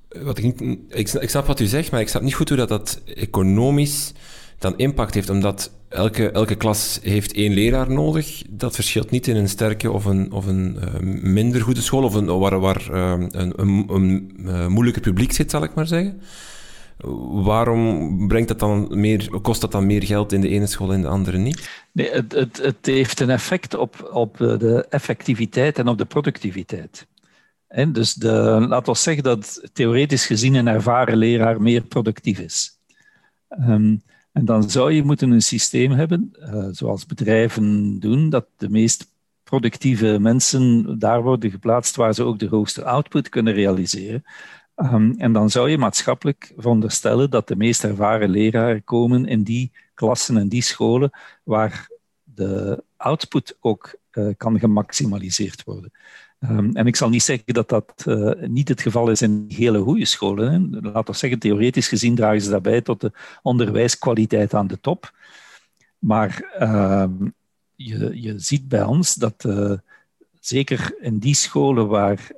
wat ik, ik, ik, snap wat u zegt, maar ik snap niet goed hoe dat, dat economisch dan impact heeft, omdat elke, elke klas heeft één leraar nodig. Dat verschilt niet in een sterke of een, of een uh, minder goede school, of een, waar, waar uh, een, een, een uh, moeilijker publiek zit, zal ik maar zeggen. Waarom brengt dat dan meer, kost dat dan meer geld in de ene school en de andere niet? Nee, het, het, het heeft een effect op, op de effectiviteit en op de productiviteit. En dus de, laten we zeggen dat theoretisch gezien een ervaren leraar meer productief is. Um, en dan zou je moeten een systeem hebben, uh, zoals bedrijven doen, dat de meest productieve mensen daar worden geplaatst waar ze ook de hoogste output kunnen realiseren. Um, en dan zou je maatschappelijk veronderstellen dat de meest ervaren leraren komen in die klassen en die scholen waar de output ook kan gemaximaliseerd worden. Um, en ik zal niet zeggen dat dat uh, niet het geval is in hele goede scholen. Hè. We zeggen, theoretisch gezien dragen ze daarbij tot de onderwijskwaliteit aan de top. Maar uh, je, je ziet bij ons dat uh, zeker in die scholen waar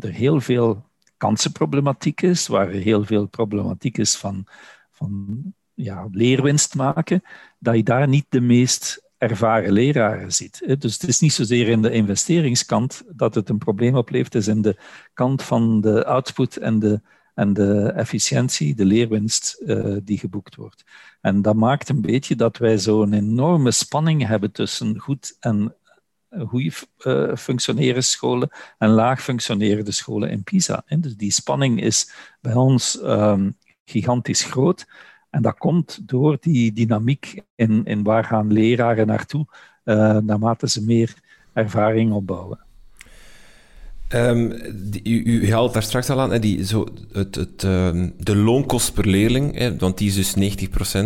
er heel veel kansenproblematiek is, waar er heel veel problematiek is van, van ja, leerwinst maken, dat je daar niet de meest ervaren leraren ziet. Dus het is niet zozeer in de investeringskant dat het een probleem oplevert, het is in de kant van de output en de, en de efficiëntie, de leerwinst uh, die geboekt wordt. En dat maakt een beetje dat wij zo'n enorme spanning hebben tussen goed en goed uh, functionerende scholen en laag functionerende scholen in PISA. Dus die spanning is bij ons um, gigantisch groot. En dat komt door die dynamiek in, waar gaan leraren naartoe, uh, naarmate ze meer ervaring opbouwen. Um, u, u haalt daar straks al aan, die, zo, het, het, uh, de loonkost per leerling, hè, want die is dus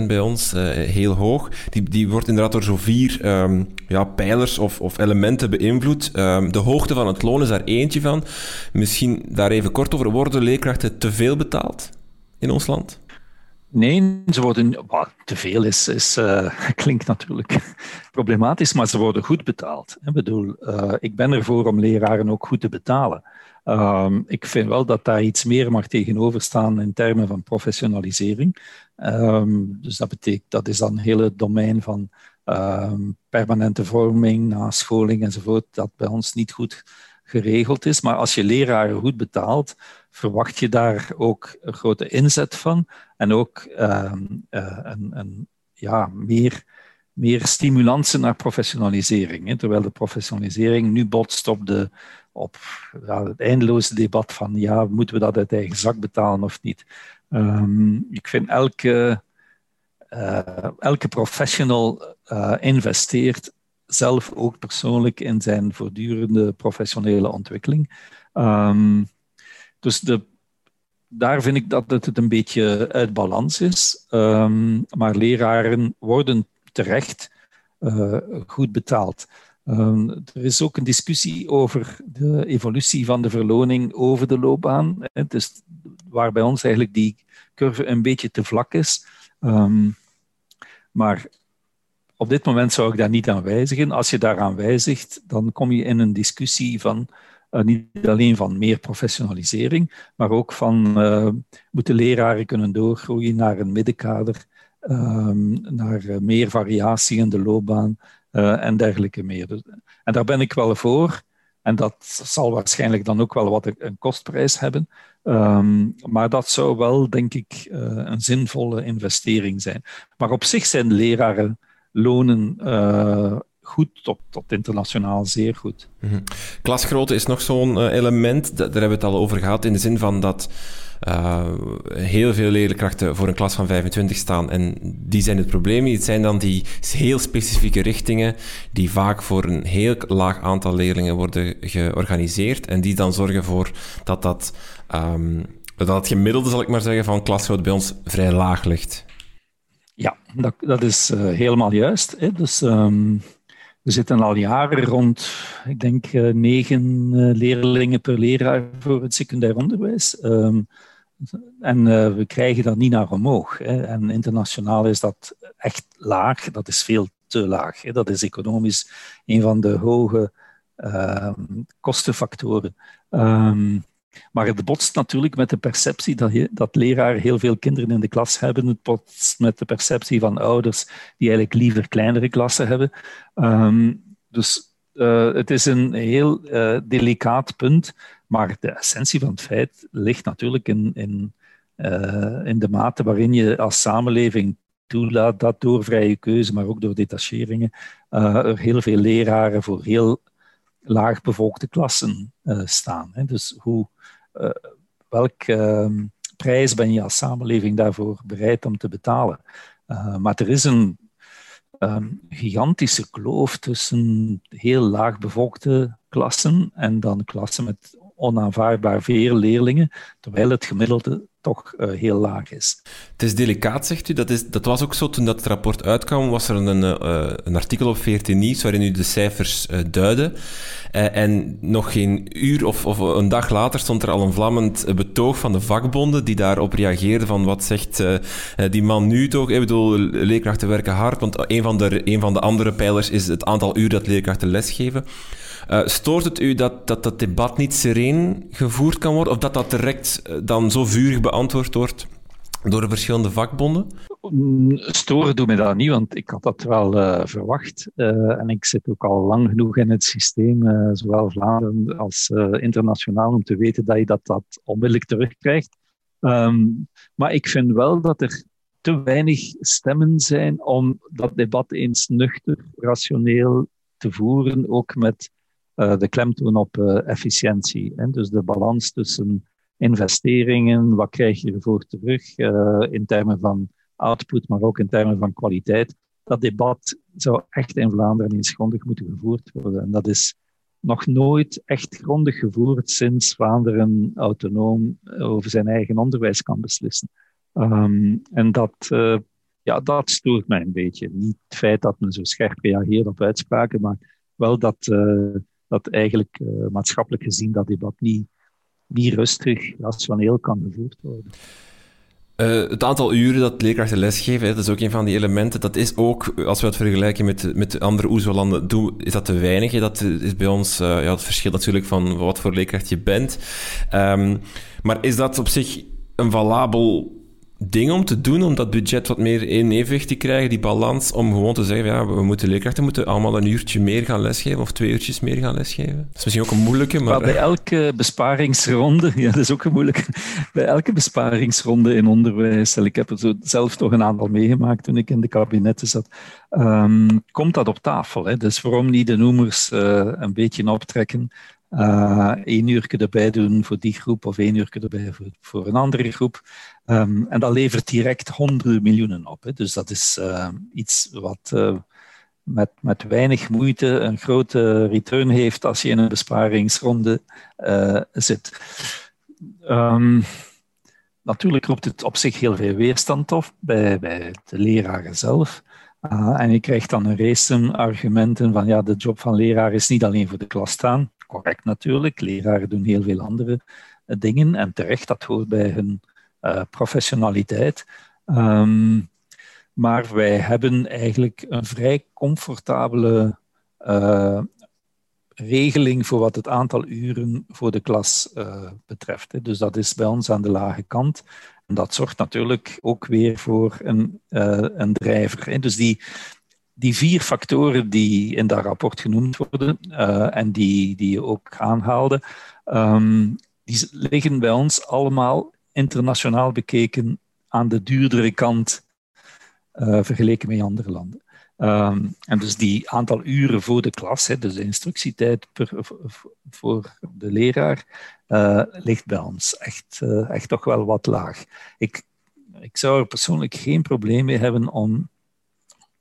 90% bij ons, uh, heel hoog. Die, die wordt inderdaad door zo vier um, ja, pijlers of, of elementen beïnvloed. De hoogte van het loon is daar eentje van. Misschien daar even kort over. Worden leerkrachten te veel betaald in ons land? Nee, ze worden, te veel is, is uh, klinkt natuurlijk problematisch, maar ze worden goed betaald. Ik bedoel, uh, ik ben ervoor om leraren ook goed te betalen. Um, ik vind wel dat daar iets meer mag tegenover staan in termen van professionalisering. Um, dus dat betekent, dat is dan een hele domein van um, permanente vorming, nascholing enzovoort, dat bij ons niet goed geregeld is. Maar als je leraren goed betaalt, verwacht je daar ook een grote inzet van en ook uh, uh, een, een, ja, meer, meer stimulansen naar professionalisering. Hè? Terwijl de professionalisering nu botst op, de, op ja, het eindeloze debat van ja, moeten we dat uit eigen zak betalen of niet. Um, ik vind elke, uh, elke professional investeert zelf ook persoonlijk in zijn voortdurende professionele ontwikkeling. Um, dus de, daar vind ik dat het een beetje uit balans is. Um, maar leraren worden terecht uh, goed betaald. Um, er is ook een discussie over de evolutie van de verloning over de loopbaan. Het is waar bij ons eigenlijk die curve een beetje te vlak is. Um, maar op dit moment zou ik daar niet aan wijzigen. Als je daaraan wijzigt, dan kom je in een discussie van niet alleen van meer professionalisering, maar ook van uh, moeten leraren kunnen doorgroeien naar een middenkader, um, naar uh, meer variatie in de loopbaan en dergelijke meer. Dus, en daar ben ik wel voor. En dat zal waarschijnlijk dan ook wel wat een kostprijs hebben. Um, maar dat zou wel, denk ik, een zinvolle investering zijn. Maar op zich zijn leraren lonen goed tot, tot internationaal zeer goed. Mm -hmm. Klasgrootte is nog zo'n uh, element, daar hebben we het al over gehad, in de zin van dat uh, heel veel leerkrachten voor een klas van 25 staan en die zijn het probleem niet. Het zijn dan die heel specifieke richtingen die vaak voor een heel laag aantal leerlingen worden georganiseerd en die dan zorgen voor dat dat um, Dat het gemiddelde, zal ik maar zeggen, van klasgrootte bij ons vrij laag ligt. Ja, dat, dat is uh, helemaal juist. Hè. Dus um, we zitten al jaren rond, ik denk, uh, negen uh, leerlingen per leraar voor het secundair onderwijs. Um, en we krijgen dat niet naar omhoog. Hè. En internationaal is dat echt laag. Dat is veel te laag. Hè. Dat is economisch een van de hoge um, kostenfactoren. Um, maar het botst natuurlijk met de perceptie dat, je, dat leraren heel veel kinderen in de klas hebben. Het botst met de perceptie van ouders die eigenlijk liever kleinere klassen hebben. Um, dus uh, het is een heel uh, delicaat punt. Maar de essentie van het feit ligt natuurlijk in, in, uh, in de mate waarin je als samenleving toelaat dat door vrije keuze, maar ook door detacheringen, er heel veel leraren voor heel laagbevolkte klassen staan. Hè. Dus hoe uh, welk uh, prijs ben je als samenleving daarvoor bereid om te betalen? Uh, maar er is een um, gigantische kloof tussen heel laag bevolkte klassen en dan klassen met onaanvaardbaar veel leerlingen, terwijl het gemiddelde toch uh, heel laag is. Het is delicaat, zegt u. Dat, is, dat was ook zo toen dat rapport uitkwam, was er een, uh, een artikel op 14 Nieuws waarin u de cijfers uh, duidde. en nog geen uur of, of, een dag later stond er al een vlammend betoog van de vakbonden die daarop reageerden van wat zegt die man nu toch? Ik bedoel, leerkrachten werken hard, want een van, de, een van de andere pijlers is het aantal uur dat leerkrachten lesgeven. Uh, stoort het u dat, dat dat debat niet sereen gevoerd kan worden? Of dat dat direct dan zo vurig beantwoord wordt door de verschillende vakbonden? Mm, storen doet mij dat niet, want ik had dat wel uh, verwacht. En ik zit ook al lang genoeg in het systeem, zowel Vlaanderen als internationaal, om te weten dat je dat, dat onmiddellijk terugkrijgt. Um, maar ik vind wel dat er te weinig stemmen zijn om dat debat eens nuchter, rationeel te voeren, ook met de klemtoon op efficiëntie. Hè? Dus de balans tussen investeringen, wat krijg je ervoor terug uh, in termen van output, maar ook in termen van kwaliteit. Dat debat zou echt in Vlaanderen eens grondig moeten gevoerd worden. En dat is nog nooit echt grondig gevoerd sinds Vlaanderen autonoom over zijn eigen onderwijs kan beslissen. Um, en dat, ja, dat stoort mij een beetje. Niet het feit dat men zo scherp reageert op uitspraken, maar wel dat, dat eigenlijk uh, maatschappelijk gezien dat debat niet niet rustig, rationeel kan gevoerd worden. Uh, het aantal uren dat leerkrachten lesgeven, dat is ook een van die elementen. Dat is ook, als we het vergelijken met, met andere OESO-landen, is dat te weinig. Dat is bij ons, ja, het verschilt natuurlijk van wat voor leerkracht je bent. Um, maar is dat op zich een valabel ding om te doen, om dat budget wat meer in evenwicht te krijgen, die balans, om gewoon te zeggen, ja, we moeten leerkrachten moeten allemaal een uurtje meer gaan lesgeven of twee uurtjes meer gaan lesgeven. Dat is misschien ook een moeilijke, maar... maar bij elke besparingsronde, ja, dat is ook een moeilijke, bij elke besparingsronde in onderwijs, ik heb er zelf toch een aantal meegemaakt toen ik in de kabinetten zat, um, komt dat op tafel. Hè? Dus waarom niet de noemers uh, een beetje optrekken, uh, één uur erbij doen voor die groep of één uur erbij voor, voor een andere groep. Um, en dat levert direct honderden miljoenen op. Hè. Dus dat is uh, iets wat uh, met, met weinig moeite een grote return heeft als je in een besparingsronde zit. Um, natuurlijk roept het op zich heel veel weerstand op bij, bij de leraren zelf. Uh, en je krijgt dan een race argumenten van ja, de job van leraar is niet alleen voor de klas staan correct natuurlijk. Leraren doen heel veel andere eh, dingen en terecht, dat hoort bij hun uh, professionaliteit. Um, maar wij hebben eigenlijk een vrij comfortabele uh, regeling voor wat het aantal uren voor de klas uh, betreft. Hè. Dus dat is bij ons aan de lage kant. En dat zorgt natuurlijk ook weer voor een, een drijver. Hè. Dus die, die vier factoren die in dat rapport genoemd worden en die, die je ook aanhaalde, um, die liggen bij ons allemaal internationaal bekeken aan de duurdere kant uh, vergeleken met andere landen. Um, en dus die aantal uren voor de klas, hè, dus de instructietijd per, voor de leraar, uh, ligt bij ons echt, echt toch wel wat laag. Ik, ik zou er persoonlijk geen probleem mee hebben om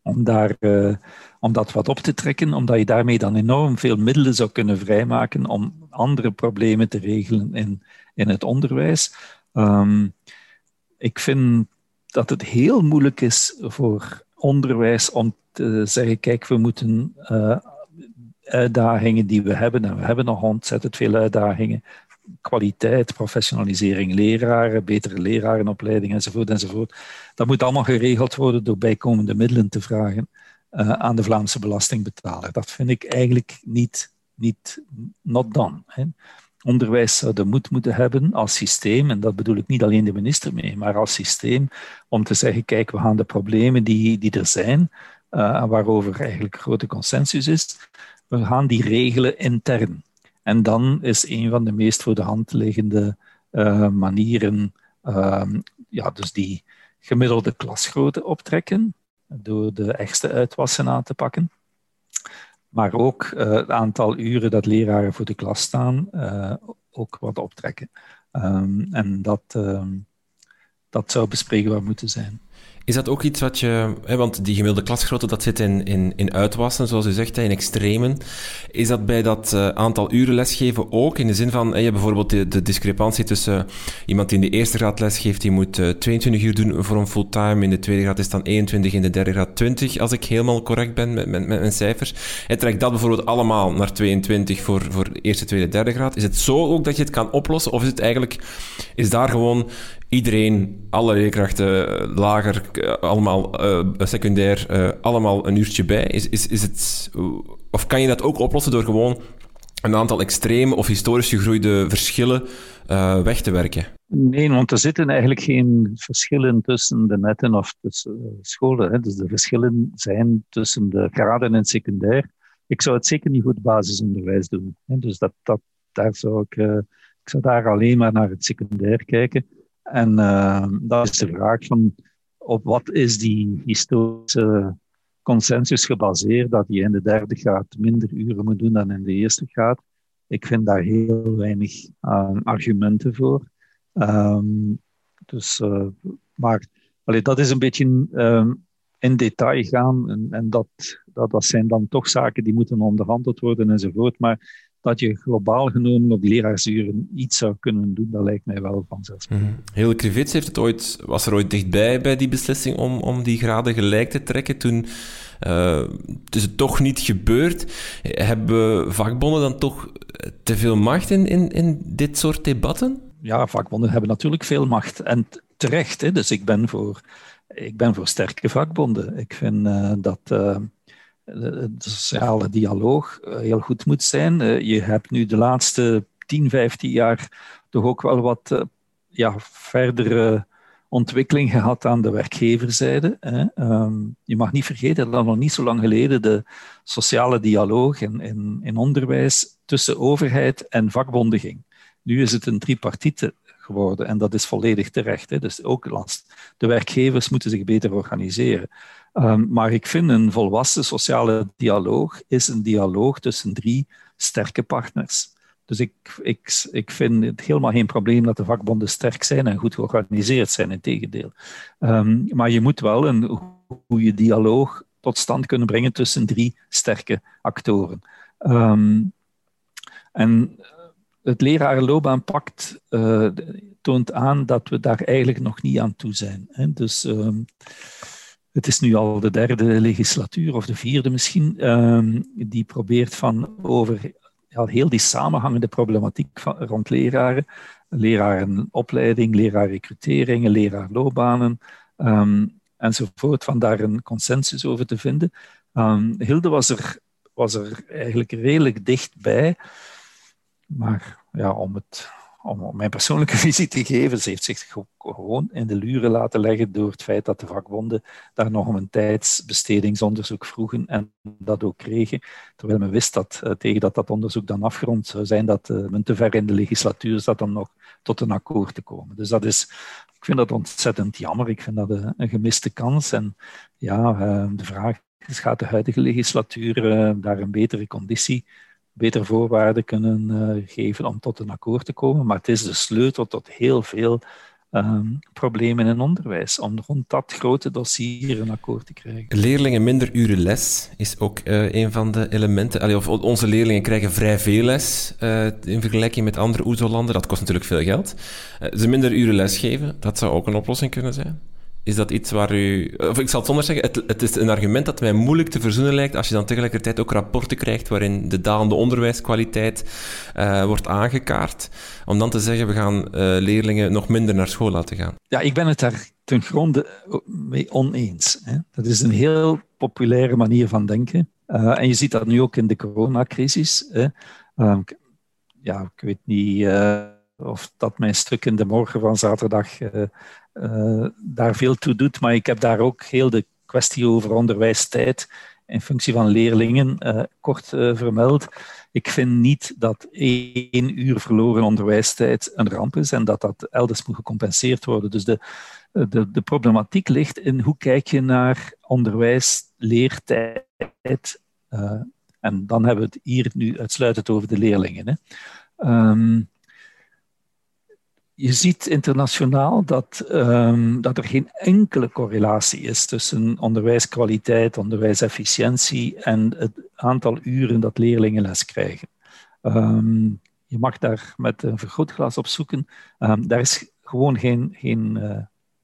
om, daar, om dat wat op te trekken, omdat je daarmee dan enorm veel middelen zou kunnen vrijmaken om andere problemen te regelen in, in het onderwijs. Ehm, ik vind dat het heel moeilijk is voor onderwijs om te zeggen, kijk, we moeten uh, uitdagingen die we hebben, en we hebben nog ontzettend veel uitdagingen, kwaliteit, professionalisering, leraren, betere lerarenopleiding enzovoort, enzovoort. Dat moet allemaal geregeld worden door bijkomende middelen te vragen uh, aan de Vlaamse belastingbetaler. Dat vind ik eigenlijk niet, niet not done. Hè. Onderwijs zou de moed moeten hebben als systeem, en dat bedoel ik niet alleen de minister mee, maar als systeem, om te zeggen, kijk, we gaan de problemen die, die er zijn, uh, waarover eigenlijk grote consensus is, we gaan die regelen intern. En dan is een van de meest voor de hand liggende uh, manieren, uh, ja, dus die gemiddelde klasgrootte optrekken, door de echte uitwassen aan te pakken. Maar ook uh, het aantal uren dat leraren voor de klas staan, uh, ook wat optrekken. Um, en dat, um, dat zou bespreekbaar moeten zijn. Is dat ook iets wat je, hè, want die gemiddelde klasgrootte dat zit in, in, in uitwassen, zoals u zegt, in extremen. Is dat bij dat uh, aantal uren lesgeven ook? In de zin van, je hebt bijvoorbeeld de, discrepantie tussen iemand die in de eerste graad lesgeeft, die moet uh, 22 uur doen voor een fulltime, in de tweede graad is dan 21, in de derde graad 20, als ik helemaal correct ben met, met, met mijn cijfers. En trekt dat bijvoorbeeld allemaal naar 22 voor, voor eerste, tweede, derde graad. Is het zo ook dat je het kan oplossen, of is het eigenlijk, is daar gewoon iedereen, alle leerkrachten, lager, allemaal uh, secundair, allemaal een uurtje bij? Is, is, is het, of kan je dat ook oplossen door gewoon een aantal extreme of historisch gegroeide verschillen weg te werken? Nee, want er zitten eigenlijk geen verschillen tussen de netten of tussen scholen. Hè. Dus de verschillen zijn tussen de graden en secundair. Ik zou het zeker niet goed basisonderwijs doen. Hè. Dus dat, dat, daar zou ik, ik zou daar alleen maar naar het secundair kijken. En uh, dat is de vraag van op wat is die historische consensus gebaseerd dat je in de derde graad minder uren moet doen dan in de eerste graad. Ik vind daar heel weinig uh, argumenten voor. Um, dus, uh, maar allee, dat is een beetje um, in detail gaan en, en dat, dat, dat zijn dan toch zaken die moeten onderhandeld worden enzovoort. Maar dat je globaal genomen op leraarsuren iets zou kunnen doen, dat lijkt mij wel vanzelfsprekend. Mm. Hele Krivits heeft het ooit, was er ooit dichtbij bij die beslissing om, om die graden gelijk te trekken. Toen uh, is het toch niet gebeurd. Hebben vakbonden dan toch te veel macht in, in, in dit soort debatten? Ja, vakbonden hebben natuurlijk veel macht. En terecht, hè? dus ik ben voor, ik ben voor sterke vakbonden. Ik vind uh, dat... Uh, de sociale dialoog eh, heel goed moet zijn. Eh, je hebt nu de laatste 10, 15 jaar toch ook wel wat eh, ja, verdere ontwikkeling gehad aan de werkgeverzijde. Ehm, je mag niet vergeten dat nog niet zo lang geleden de sociale dialoog in, in, in onderwijs tussen overheid en vakbonden ging. Nu is het een tripartite geworden en dat is volledig terecht. Dus ook last. De werkgevers moeten zich beter organiseren. Um, maar ik vind een volwassen sociale dialoog is een dialoog tussen drie sterke partners. Dus ik, ik, ik vind het helemaal geen probleem dat de vakbonden sterk zijn en goed georganiseerd zijn, in tegendeel. Um, maar je moet wel een goede dialoog tot stand kunnen brengen tussen drie sterke actoren. Um, en het lerarenloopbaanpact uh, toont aan dat we daar eigenlijk nog niet aan toe zijn. Hè. Dus het is nu al de derde legislatuur, of de vierde misschien, um, die probeert van over heel die samenhangende problematiek rond leraren, lerarenopleiding, leraarrecruteringen, leraarloopbanen um, enzovoort, van daar een consensus over te vinden. Um, Hilde was er, was er eigenlijk redelijk dichtbij, maar ja, om het om mijn persoonlijke visie te geven. Ze heeft zich gewoon in de luren laten leggen door het feit dat de vakbonden daar nog om een tijdsbestedingsonderzoek vroegen en dat ook kregen. Terwijl men wist dat uh, tegen dat dat onderzoek dan afgerond zou zijn, dat uh, men te ver in de legislatuur zat om nog tot een akkoord te komen. Dus dat is, ik vind dat ontzettend jammer. Ik vind dat een, eh, een gemiste kans. En ja, de vraag is, gaat de huidige legislatuur daar een betere conditie beter voorwaarden kunnen uh, geven om tot een akkoord te komen. Maar het is de sleutel tot heel veel ehm, problemen in onderwijs, om rond dat grote dossier een akkoord te krijgen. Leerlingen minder uren les is ook uh, een van de elementen. Allee, of onze leerlingen krijgen vrij veel les uh, in vergelijking met andere OESO-landen. Dat kost natuurlijk veel geld. Ze minder uren les geven, dat zou ook een oplossing kunnen zijn. Is dat iets waar u... Of ik zal het zonder zeggen, het, het, is een argument dat mij moeilijk te verzoenen lijkt als je dan tegelijkertijd ook rapporten krijgt waarin de dalende onderwijskwaliteit uh, wordt aangekaart. Om dan te zeggen, we gaan uh, leerlingen nog minder naar school laten gaan. Ja, ik ben het daar ten gronde mee oneens. Hè. Dat is een heel populaire manier van denken. Uh, en je ziet dat nu ook in de coronacrisis. Hè. ja, ik weet niet of dat mijn stuk in de morgen van zaterdag uh, daar veel toe doet. Maar ik heb daar ook heel de kwestie over onderwijstijd in functie van leerlingen uh, kort vermeld. Ik vind niet dat één uur verloren onderwijstijd een ramp is en dat dat elders moet gecompenseerd worden. Dus de, de, de problematiek ligt in hoe kijk je naar onderwijs, leertijd. en dan hebben we het hier nu uitsluitend over de leerlingen. Hè. Um, je ziet internationaal dat, um, dat er geen enkele correlatie is tussen onderwijskwaliteit, onderwijsefficiëntie en het aantal uren dat leerlingen les krijgen. Um, je mag daar met een vergrootglas op zoeken. Um, daar is gewoon geen, geen uh,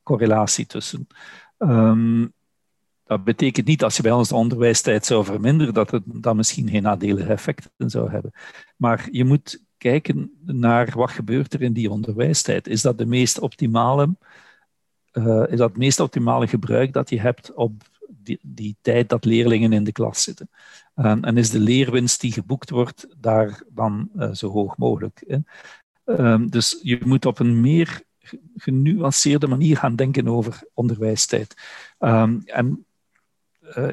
correlatie tussen. dat betekent niet als je bij ons de onderwijstijd zou verminderen, dat het dan misschien geen nadelige effecten zou hebben. Maar je moet kijken naar wat gebeurt er in die onderwijstijd. Is dat de meest optimale, uh, is dat het meest optimale gebruik dat je hebt op die, die tijd dat leerlingen in de klas zitten? En is de leerwinst die geboekt wordt daar dan uh, zo hoog mogelijk? Hè? Ehm, dus je moet op een meer genuanceerde manier gaan denken over onderwijstijd. Um, en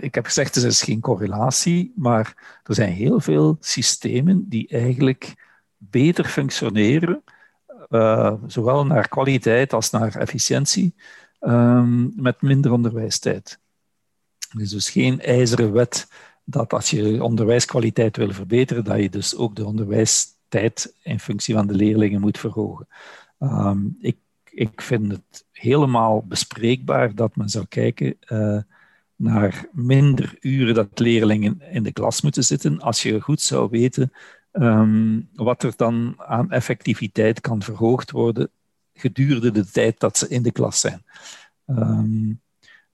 ik heb gezegd, er is geen correlatie, maar er zijn heel veel systemen die eigenlijk beter functioneren, uh, zowel naar kwaliteit als naar efficiëntie, um, met minder onderwijstijd. Er is dus geen ijzeren wet dat als je onderwijskwaliteit wil verbeteren, dat je dus ook de onderwijstijd in functie van de leerlingen moet verhogen. Um, ik, ik vind het helemaal bespreekbaar dat men zou kijken uh, naar minder uren dat leerlingen in de klas moeten zitten, als je goed zou weten Um, wat er dan aan effectiviteit kan verhoogd worden gedurende de tijd dat ze in de klas zijn. Um,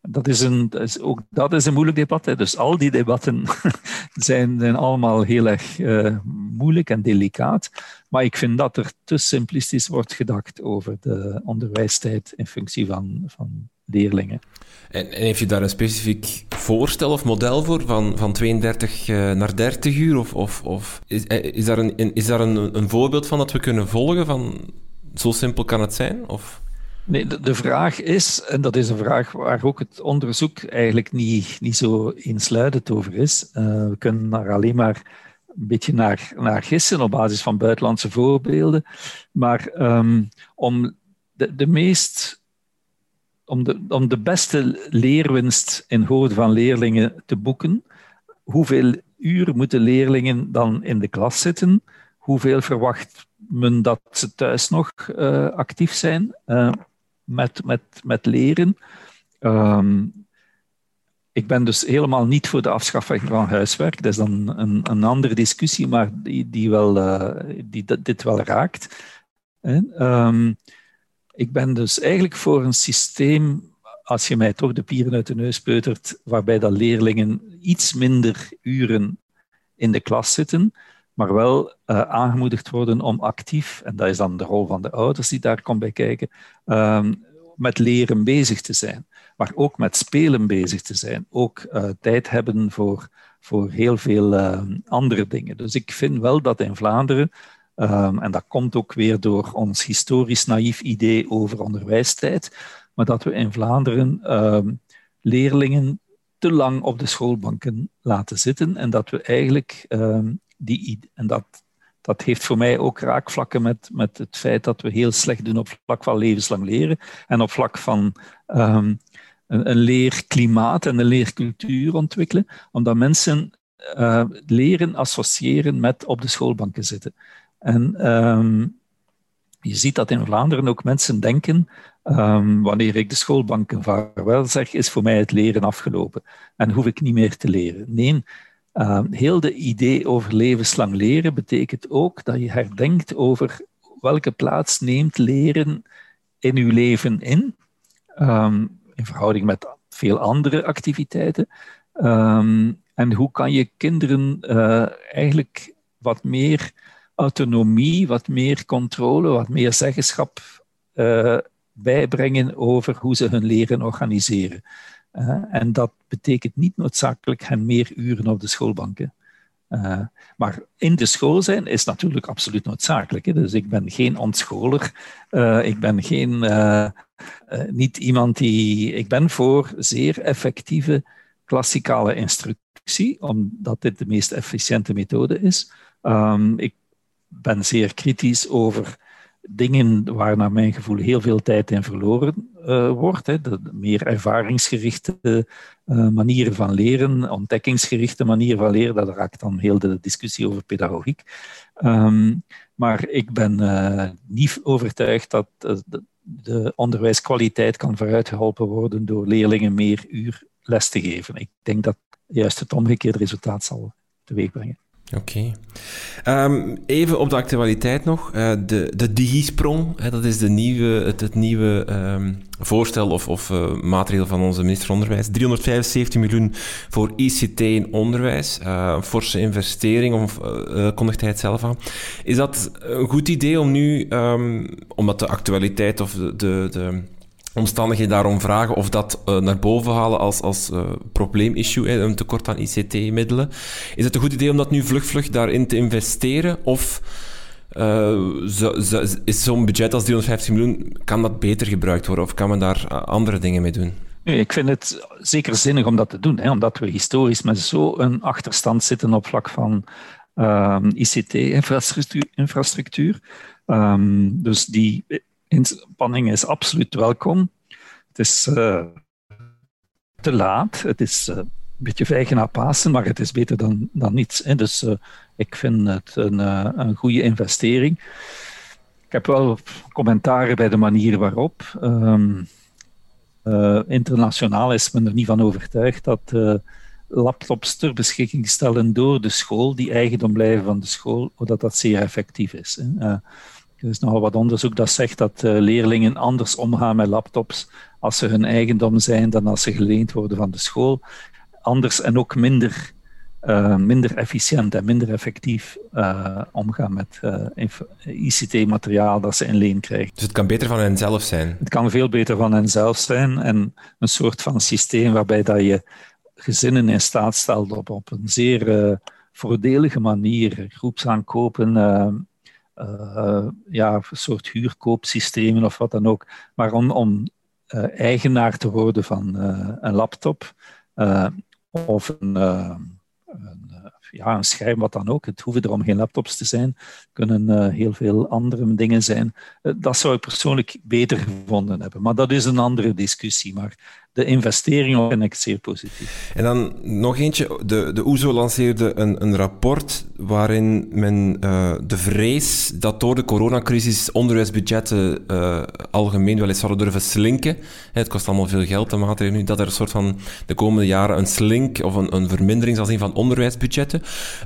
dat is, een, dat is ook dat is een moeilijk debat. Hè. Dus al die debatten zijn, zijn allemaal heel erg uh, moeilijk en delicaat. Maar ik vind dat er te simplistisch wordt gedacht over de onderwijstijd in functie van, van leerlingen. En, en heeft u daar een specifiek voorstel of model voor, van, van 32 uh, naar 30 uur? Of, of, of is, eh, is daar, een, is daar een, een voorbeeld van dat we kunnen volgen? Van, zo simpel kan het zijn? Of... Nee, de, de, vraag is, en dat is een vraag waar ook het onderzoek eigenlijk niet, niet zo eensluidend over is. Uh, we kunnen daar alleen maar een beetje naar, naar gissen op basis van buitenlandse voorbeelden. Maar um, om de, de meest om de, om de beste leerwinst in hoofd van leerlingen te boeken, hoeveel uur moeten leerlingen dan in de klas zitten? Hoeveel verwacht men dat ze thuis nog uh, actief zijn uh, met, met, met leren? Um, ik ben dus helemaal niet voor de afschaffing van huiswerk. Dat is dan een, een andere discussie, maar die, die, wel, uh, die dit wel raakt. Um, ik ben dus eigenlijk voor een systeem, als je mij toch de pieren uit de neus peutert, waarbij dat leerlingen iets minder uren in de klas zitten, maar wel uh, aangemoedigd worden om actief, en dat is dan de rol van de ouders die daar komt bij kijken, uh, met leren bezig te zijn, maar ook met spelen bezig te zijn, ook uh, tijd hebben voor, voor heel veel eh, andere dingen. Dus ik vind wel dat in Vlaanderen Um, en dat komt ook weer door ons historisch naïef idee over onderwijstijd, maar dat we in Vlaanderen um, leerlingen te lang op de schoolbanken laten zitten en dat we eigenlijk um, die en dat, dat heeft voor mij ook raakvlakken met, met het feit dat we heel slecht doen op vlak van levenslang leren en op vlak van een, leerklimaat en een leercultuur ontwikkelen, omdat mensen uh, leren associëren met op de schoolbanken zitten. En um, je ziet dat in Vlaanderen ook mensen denken, um, wanneer ik de schoolbanken vaarwel zeg, is voor mij het leren afgelopen en hoef ik niet meer te leren. Nee, um, heel de idee over levenslang leren betekent ook dat je herdenkt over welke plaats neemt leren in uw leven in, in verhouding met veel andere activiteiten. en hoe kan je kinderen uh, eigenlijk wat meer autonomie, wat meer controle, wat meer zeggenschap uh, bijbrengen over hoe ze hun leren organiseren. Uh, en dat betekent niet noodzakelijk hen meer uren op de schoolbanken. Uh, maar in de school zijn is natuurlijk absoluut noodzakelijk. Hè. Dus ik ben geen ontscholer. Ik ben geen, niet iemand die. Ik ben voor zeer effectieve klassikale instructie, omdat dit de meest efficiënte methode is. Um, ik ben zeer kritisch over dingen waar naar mijn gevoel heel veel tijd in verloren uh, wordt. Hè. De, meer ervaringsgerichte uh, manieren van leren, ontdekkingsgerichte manieren van leren, dat raakt dan heel de discussie over pedagogiek. Um, maar ik ben uh, niet overtuigd dat de, de, onderwijskwaliteit kan vooruitgeholpen worden door leerlingen meer uur les te geven. Ik denk dat juist het omgekeerde resultaat zal teweegbrengen. Oké. Ehm, even op de actualiteit nog. Uh, de, de digisprong, hè, dat is de nieuwe, het, het nieuwe um, voorstel of, of uh, maatregel van onze minister van Onderwijs. 375 miljoen voor ICT in onderwijs. Uh, een forse investering, of kondigt hij het zelf aan. Is dat een goed idee om nu, um, omdat de actualiteit of de, de, de omstandigheden daarom vragen of dat uh, naar boven halen als, als uh, probleemissue, een tekort aan ICT-middelen. Is het een goed idee om dat nu vlug, vlug daarin te investeren? Of uh, zo, zo, is zo'n budget als 350 miljoen, kan dat beter gebruikt worden? Of kan men daar andere dingen mee doen? Nee, ik vind het zeker zinnig om dat te doen, hè, omdat we historisch met zo'n achterstand zitten op vlak van ehm, ICT-infrastructuur. Um, dus die inspanning is absoluut welkom. Het is uh, te laat. Het is uh, een beetje vijgen na Pasen, maar het is beter dan, dan niets. Hè. Dus uh, ik vind het een, een goede investering. Ik heb wel commentaren bij de manier waarop. Um, internationaal is men er niet van overtuigd dat laptops ter beschikking stellen door de school, die eigendom blijven van de school, dat dat zeer effectief is. Hè. Er is nogal wat onderzoek dat zegt dat uh, leerlingen anders omgaan met laptops als ze hun eigendom zijn dan als ze geleend worden van de school. Anders en ook minder, uh, minder efficiënt en minder effectief uh, omgaan met ICT-materiaal dat ze in leen krijgen. Dus het kan beter van hen zelf zijn? Het kan veel beter van hen zelf zijn en een soort van systeem waarbij dat je gezinnen in staat stelt op, op een zeer voordelige manier groepsaankopen uh, ja, soort huurkoopsystemen of wat dan ook. Maar om, om uh, eigenaar te worden van uh, een laptop of een, een, ja, een scherm, wat dan ook. Het hoeven erom geen laptops te zijn. kunnen heel veel andere dingen zijn. dat zou ik persoonlijk beter gevonden hebben. Maar dat is een andere discussie. Maar de investering vind ik zeer positief. En dan nog eentje. De, de OESO lanceerde een, een rapport waarin men uh, de vrees dat door de coronacrisis onderwijsbudgetten uh, algemeen wel eens zouden durven slinken. Het kost allemaal veel geld, de maatregelen nu. Dat er een soort van de komende jaren een slink of een, een vermindering zal zijn van onderwijsbudgetten.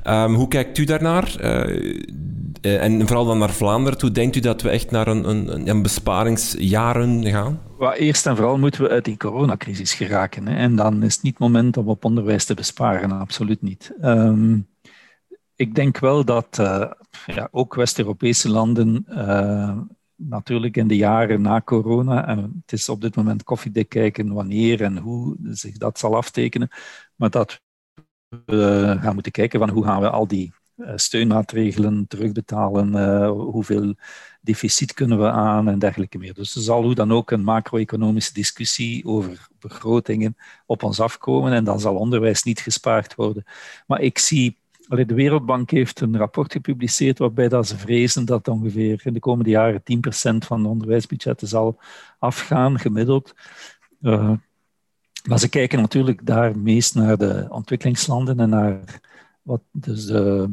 Um, hoe kijkt u daarnaar? Uh, en vooral dan naar Vlaanderen toe. Denkt u dat we echt naar een, een, een besparingsjaren gaan? Eerst en vooral moeten we uit die coronacrisis geraken. Hè. En dan is het niet het moment om op onderwijs te besparen, absoluut niet. Um, ik denk wel dat uh, ja, ook West-Europese landen uh, natuurlijk in de jaren na corona, en het is op dit moment koffiedik kijken wanneer en hoe zich dat zal aftekenen, maar dat we gaan moeten kijken van hoe gaan we al die uh, steunmaatregelen terugbetalen, hoeveel deficit kunnen we aan en dergelijke meer. Dus er zal hoe dan ook een macro-economische discussie over begrotingen op ons afkomen en dan zal onderwijs niet gespaard worden. Maar ik zie, de Wereldbank heeft een rapport gepubliceerd waarbij dat ze vrezen dat ongeveer in de komende jaren 10% van de onderwijsbudgetten zal afgaan, gemiddeld. Uh, maar ze kijken natuurlijk daar meest naar de ontwikkelingslanden en naar wat dus de,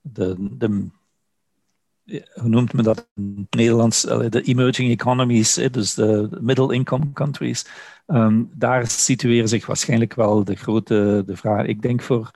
de, de hoe noemt men dat in het Nederlands? De emerging economies, dus de middle income countries. Ehm, daar situeren zich waarschijnlijk wel de grote de vraag. Ik denk voor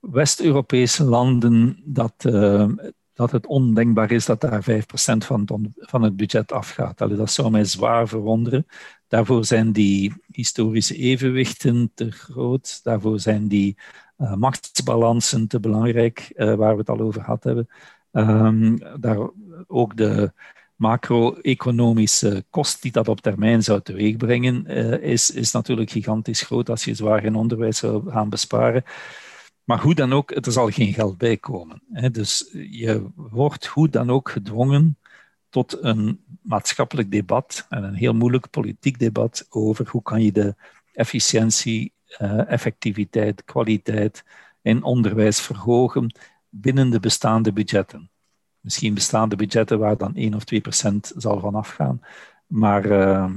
West-Europese landen dat, uh, dat het ondenkbaar is dat daar 5% van van het budget afgaat. Dat zou mij zwaar verwonderen. Daarvoor zijn die historische evenwichten te groot. Daarvoor zijn die uh, machtsbalansen te belangrijk, uh, waar we het al over gehad hebben. Um, daar ook de macro-economische kost die dat op termijn zou teweegbrengen, uh, is, is natuurlijk gigantisch groot als je zwaar in onderwijs zou gaan besparen. Maar hoe dan ook, er zal geen geld bij komen. Hè. Dus je wordt hoe dan ook gedwongen tot een maatschappelijk debat en een heel moeilijk politiek debat over hoe kan je de efficiëntie, uh, effectiviteit, kwaliteit in onderwijs verhogen binnen de bestaande budgetten. Misschien bestaande budgetten waar dan 1 of 2 procent zal van afgaan. Maar uh,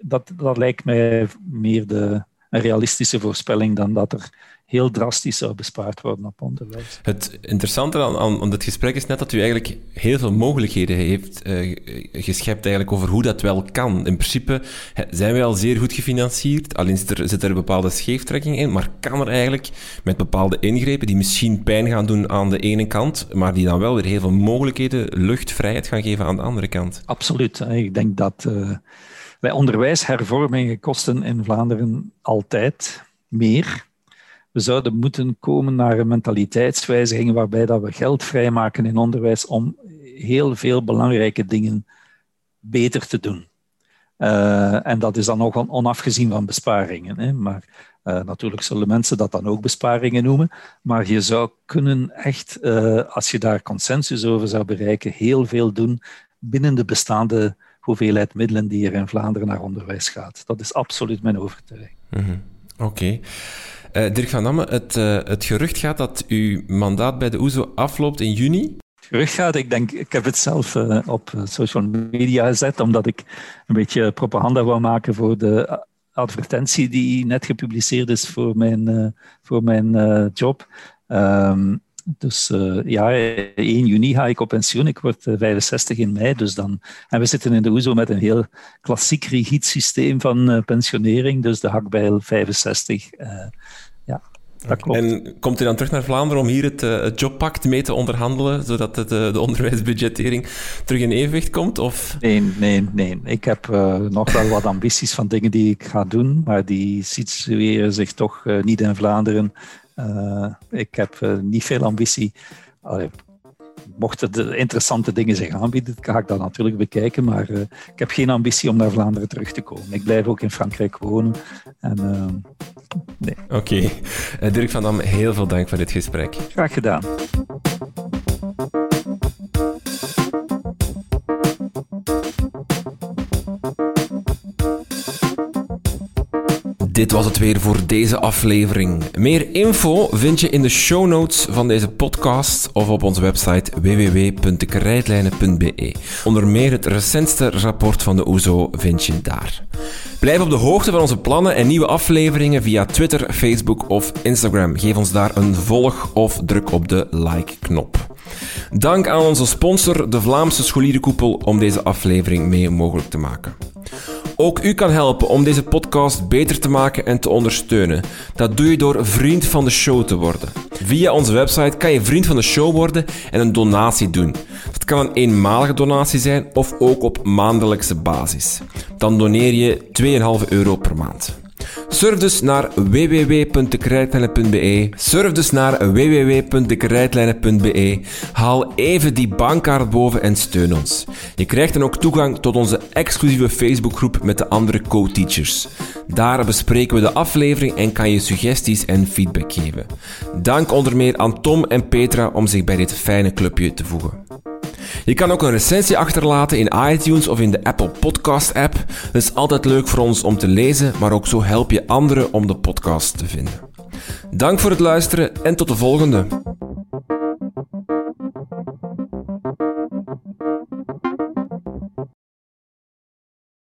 dat, dat lijkt mij meer de, een realistische voorspelling dan dat er heel drastisch zou bespaard worden op onderwijs. Het interessante aan, aan, aan dit gesprek is net dat u eigenlijk heel veel mogelijkheden heeft uh, geschept eigenlijk over hoe dat wel kan. In principe zijn wij al zeer goed gefinancierd, alleen zit er, zit er een bepaalde scheeftrekking in, maar kan er eigenlijk met bepaalde ingrepen die misschien pijn gaan doen aan de ene kant, maar die dan wel weer heel veel mogelijkheden, lucht, vrijheid gaan geven aan de andere kant? Absoluut. Ik denk dat uh, wij onderwijshervormingen kosten in Vlaanderen altijd meer we zouden moeten komen naar een mentaliteitswijziging waarbij dat we geld vrijmaken in onderwijs om heel veel belangrijke dingen beter te doen. Uh, en dat is dan ook onafgezien van besparingen. Hè. Maar uh, natuurlijk zullen mensen dat dan ook besparingen noemen. Maar je zou kunnen echt, uh, als je daar consensus over zou bereiken, heel veel doen binnen de bestaande hoeveelheid middelen die er in Vlaanderen naar onderwijs gaat. Dat is absoluut mijn overtuiging. Mm -hmm. Oké. Okay. Uh, Dirk van Damme, het, uh, het gerucht gaat dat uw mandaat bij de OESO afloopt in juni. Het gerucht gaat, ik denk, ik heb het zelf uh, op social media gezet, omdat ik een beetje propaganda wou maken voor de advertentie die net gepubliceerd is voor mijn, voor mijn job. Um, dus uh, ja, 1 juni ga ik op pensioen. Ik word 65 in mei. Dus dan, en we zitten in de OESO met een heel klassiek rigide systeem van uh, pensionering. Dus de hakbijl 65. Uh, en komt u dan terug naar Vlaanderen om hier het, uh, het jobpact mee te onderhandelen, zodat het, uh, de onderwijsbudgettering terug in evenwicht komt? Of? Nee, nee, nee. Ik heb uh, nog wel wat ambities van dingen die ik ga doen, maar die situeren zich toch niet in Vlaanderen. Ik heb niet veel ambitie. Allee, mochten er interessante dingen zich aanbieden, ga ik dat natuurlijk bekijken. Maar uh, ik heb geen ambitie om naar Vlaanderen terug te komen. Ik blijf ook in Frankrijk wonen. En, uh, nee. Oké. Okay. Uh, Dirk van Dam, heel veel dank voor dit gesprek. Graag gedaan. Dit was het weer voor deze aflevering. Meer info vind je in de show notes van deze podcast of op onze website www.dekrijtlijnen.be. Onder meer het recentste rapport van de OESO vind je daar. Blijf op de hoogte van onze plannen en nieuwe afleveringen via Twitter, Facebook of Instagram. Geef ons daar een volg of druk op de like-knop. Dank aan onze sponsor, de Vlaamse Scholierenkoepel, om deze aflevering mee mogelijk te maken. Ook u kan helpen om deze podcast beter te maken en te ondersteunen. Dat doe je door vriend van de show te worden. Via onze website kan je vriend van de show worden en een donatie doen. Dat kan een eenmalige donatie zijn of ook op maandelijkse basis. Dan doneer je 2,5 euro per maand. Surf dus naar www.dekrijtlijnen.be. Surf dus naar www.dekrijtlijnen.be. Haal even die bankkaart boven en steun ons. Je krijgt dan ook toegang tot onze exclusieve Facebookgroep met de andere co-teachers. Daar bespreken we de aflevering en kan je suggesties en feedback geven. Dank onder meer aan Tom en Petra om zich bij dit fijne clubje te voegen. Je kan ook een recensie achterlaten in iTunes of in de Apple Podcast app. Dat is altijd leuk voor ons om te lezen, maar ook zo help je anderen om de podcast te vinden. Dank voor het luisteren en tot de volgende.